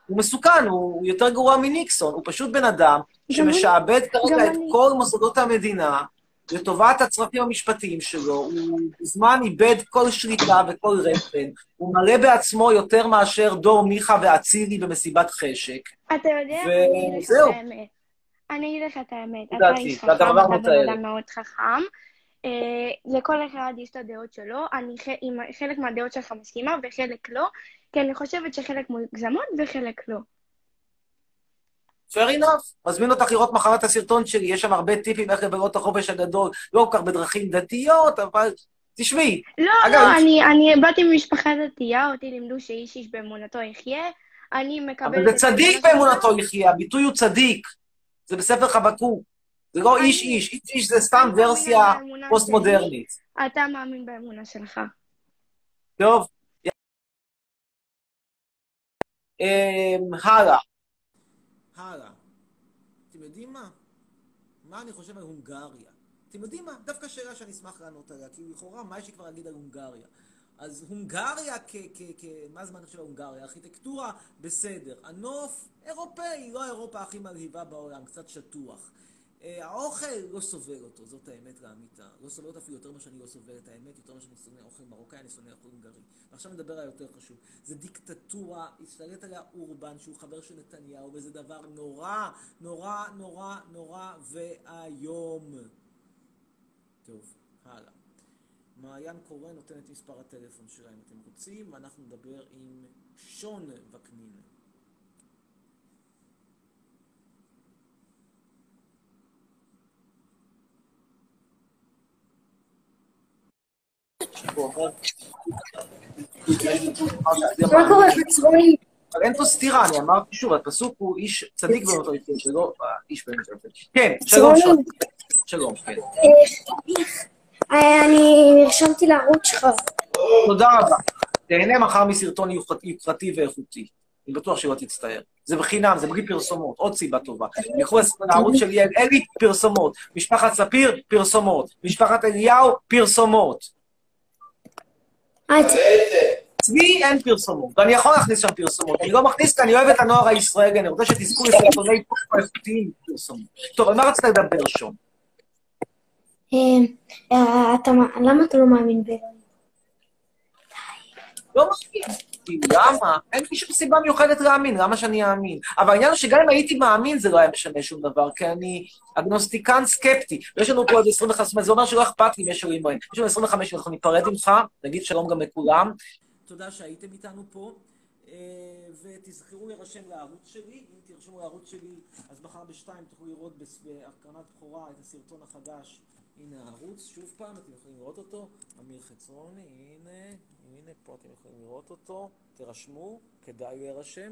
Speaker 8: הוא מסוכן, הוא יותר גרוע מניקסון, הוא פשוט בן אדם שמשעבד כרגע את
Speaker 7: אני.
Speaker 8: כל מוסדות המדינה לטובת הצרכים המשפטיים שלו, הוא בזמן איבד כל שליטה וכל רפן, הוא מלא בעצמו יותר מאשר דור מיכה ואצילי במסיבת חשק.
Speaker 7: אתה יודע, אני אגיד לך. את האמת. אני אגיד לך את האמת. אתה איש חכם, אתה בן. אדם מאוד חכם. אה, לכל אחד יש את הדעות שלו. אני עם חלק מהדעות שלך מסכימה וחלק לא, כי אני חושבת שחלק מוגזמות וחלק לא.
Speaker 8: Fair enough. מזמין אותך לראות מחר את הסרטון שלי, יש שם הרבה טיפים איך לבלות את החופש הגדול, לא כל כך בדרכים דתיות, אבל תשמעי.
Speaker 7: לא,
Speaker 8: אגב,
Speaker 7: לא, אני, אני באתי ממשפחה דתייה, אותי לימדו שאיש איש באמונתו יחיה. אני מקבלת...
Speaker 8: אבל זה צדיק. באמונתו יחיה, הביטוי הוא צדיק. זה בספר חבקוק. זה לא איש איש, איש איש זה סתם ורסיה פוסט-מודרנית.
Speaker 7: אתה מאמין באמונה שלך.
Speaker 8: טוב. אמ, הלאה. הלאה. אתם יודעים מה? מה אני חושב על הונגריה? אתם יודעים מה? דווקא שאלה שאני אשמח לענות עליה, כי לכאורה, מה יש לי כבר להגיד על הונגריה? אז הונגריה כ... כ... כ... מה חושב על הונגריה? ארכיטקטורה, בסדר. הנוף, אירופאי, לא האירופה הכי מלהיבה בעולם, קצת שטוח. אה, האוכל לא סובל אותו, זאת האמת לאמיתה. לא סובל אותו אפילו יותר ממה שאני לא סובל את האמת, יותר ממה שאני שונא אוכל מרוקאי, אני שונא אוכל הונגרי. ועכשיו נדבר על יותר חשוב. זה דיקטטורה, השתלט עליה אורבן, שהוא חבר של נתניהו, וזה דבר נורא, נורא, נורא, נורא ואיום. טוב, הלאה. מעיין קורן נותן את מספר הטלפון שלה אם אתם רוצים, ואנחנו נדבר עם שון וקנין.
Speaker 21: מה קורה, חצרוני?
Speaker 8: אבל אין פה סתירה, אני אמרתי שוב, הפסוק הוא איש צדיק באותו יפה, שלא איש באותו יפה. כן, שלום. שלום. שלום, כן.
Speaker 21: אה, אני נרשמתי לערוץ שלך.
Speaker 8: תודה רבה. תהנה מחר מסרטון יוקרתי ואיכותי. אני בטוח שלא תצטער. זה בחינם, זה בלי פרסומות, עוד סיבה טובה. ילכו לערוץ שלי, אין לי פרסומות. משפחת ספיר, פרסומות. משפחת אליהו, פרסומות. אצלי אין פרסומות, ואני יכול להכניס שם פרסומות. אני לא מכניס כי אני אוהב את הנוער הישראלי, אני רוצה שתזכו לסרטוני פופ איכותיים פרסומות. טוב, על מה רצית לדבר
Speaker 21: מה- למה אתה לא מאמין ב...
Speaker 8: לא מאמין. כי למה? אין לי שום סיבה מיוחדת להאמין, למה שאני אאמין? אבל העניין הוא שגם אם הייתי מאמין זה לא היה משנה שום דבר, כי אני אגנוסטיקן סקפטי. ויש לנו פה עוד 25, זאת אומרת, זה אומר שלא אכפת לי אם יש אלוהים בהם. יש לנו 25, אנחנו ניפרד ממך, נגיד שלום גם לכולם. תודה שהייתם איתנו פה, אה, ותזכרו להירשם לערוץ שלי. אם תרשמו לערוץ שלי, אז מחר בשתיים תוכלו לראות בהקרנת בכורה את הסרטון החדש. הנה הערוץ, שוב פעם, אתם יכולים לראות אותו. אמיר חצרוני, הנה, הנה, פה אתם יכולים לראות אותו. תירשמו, כדאי להירשם.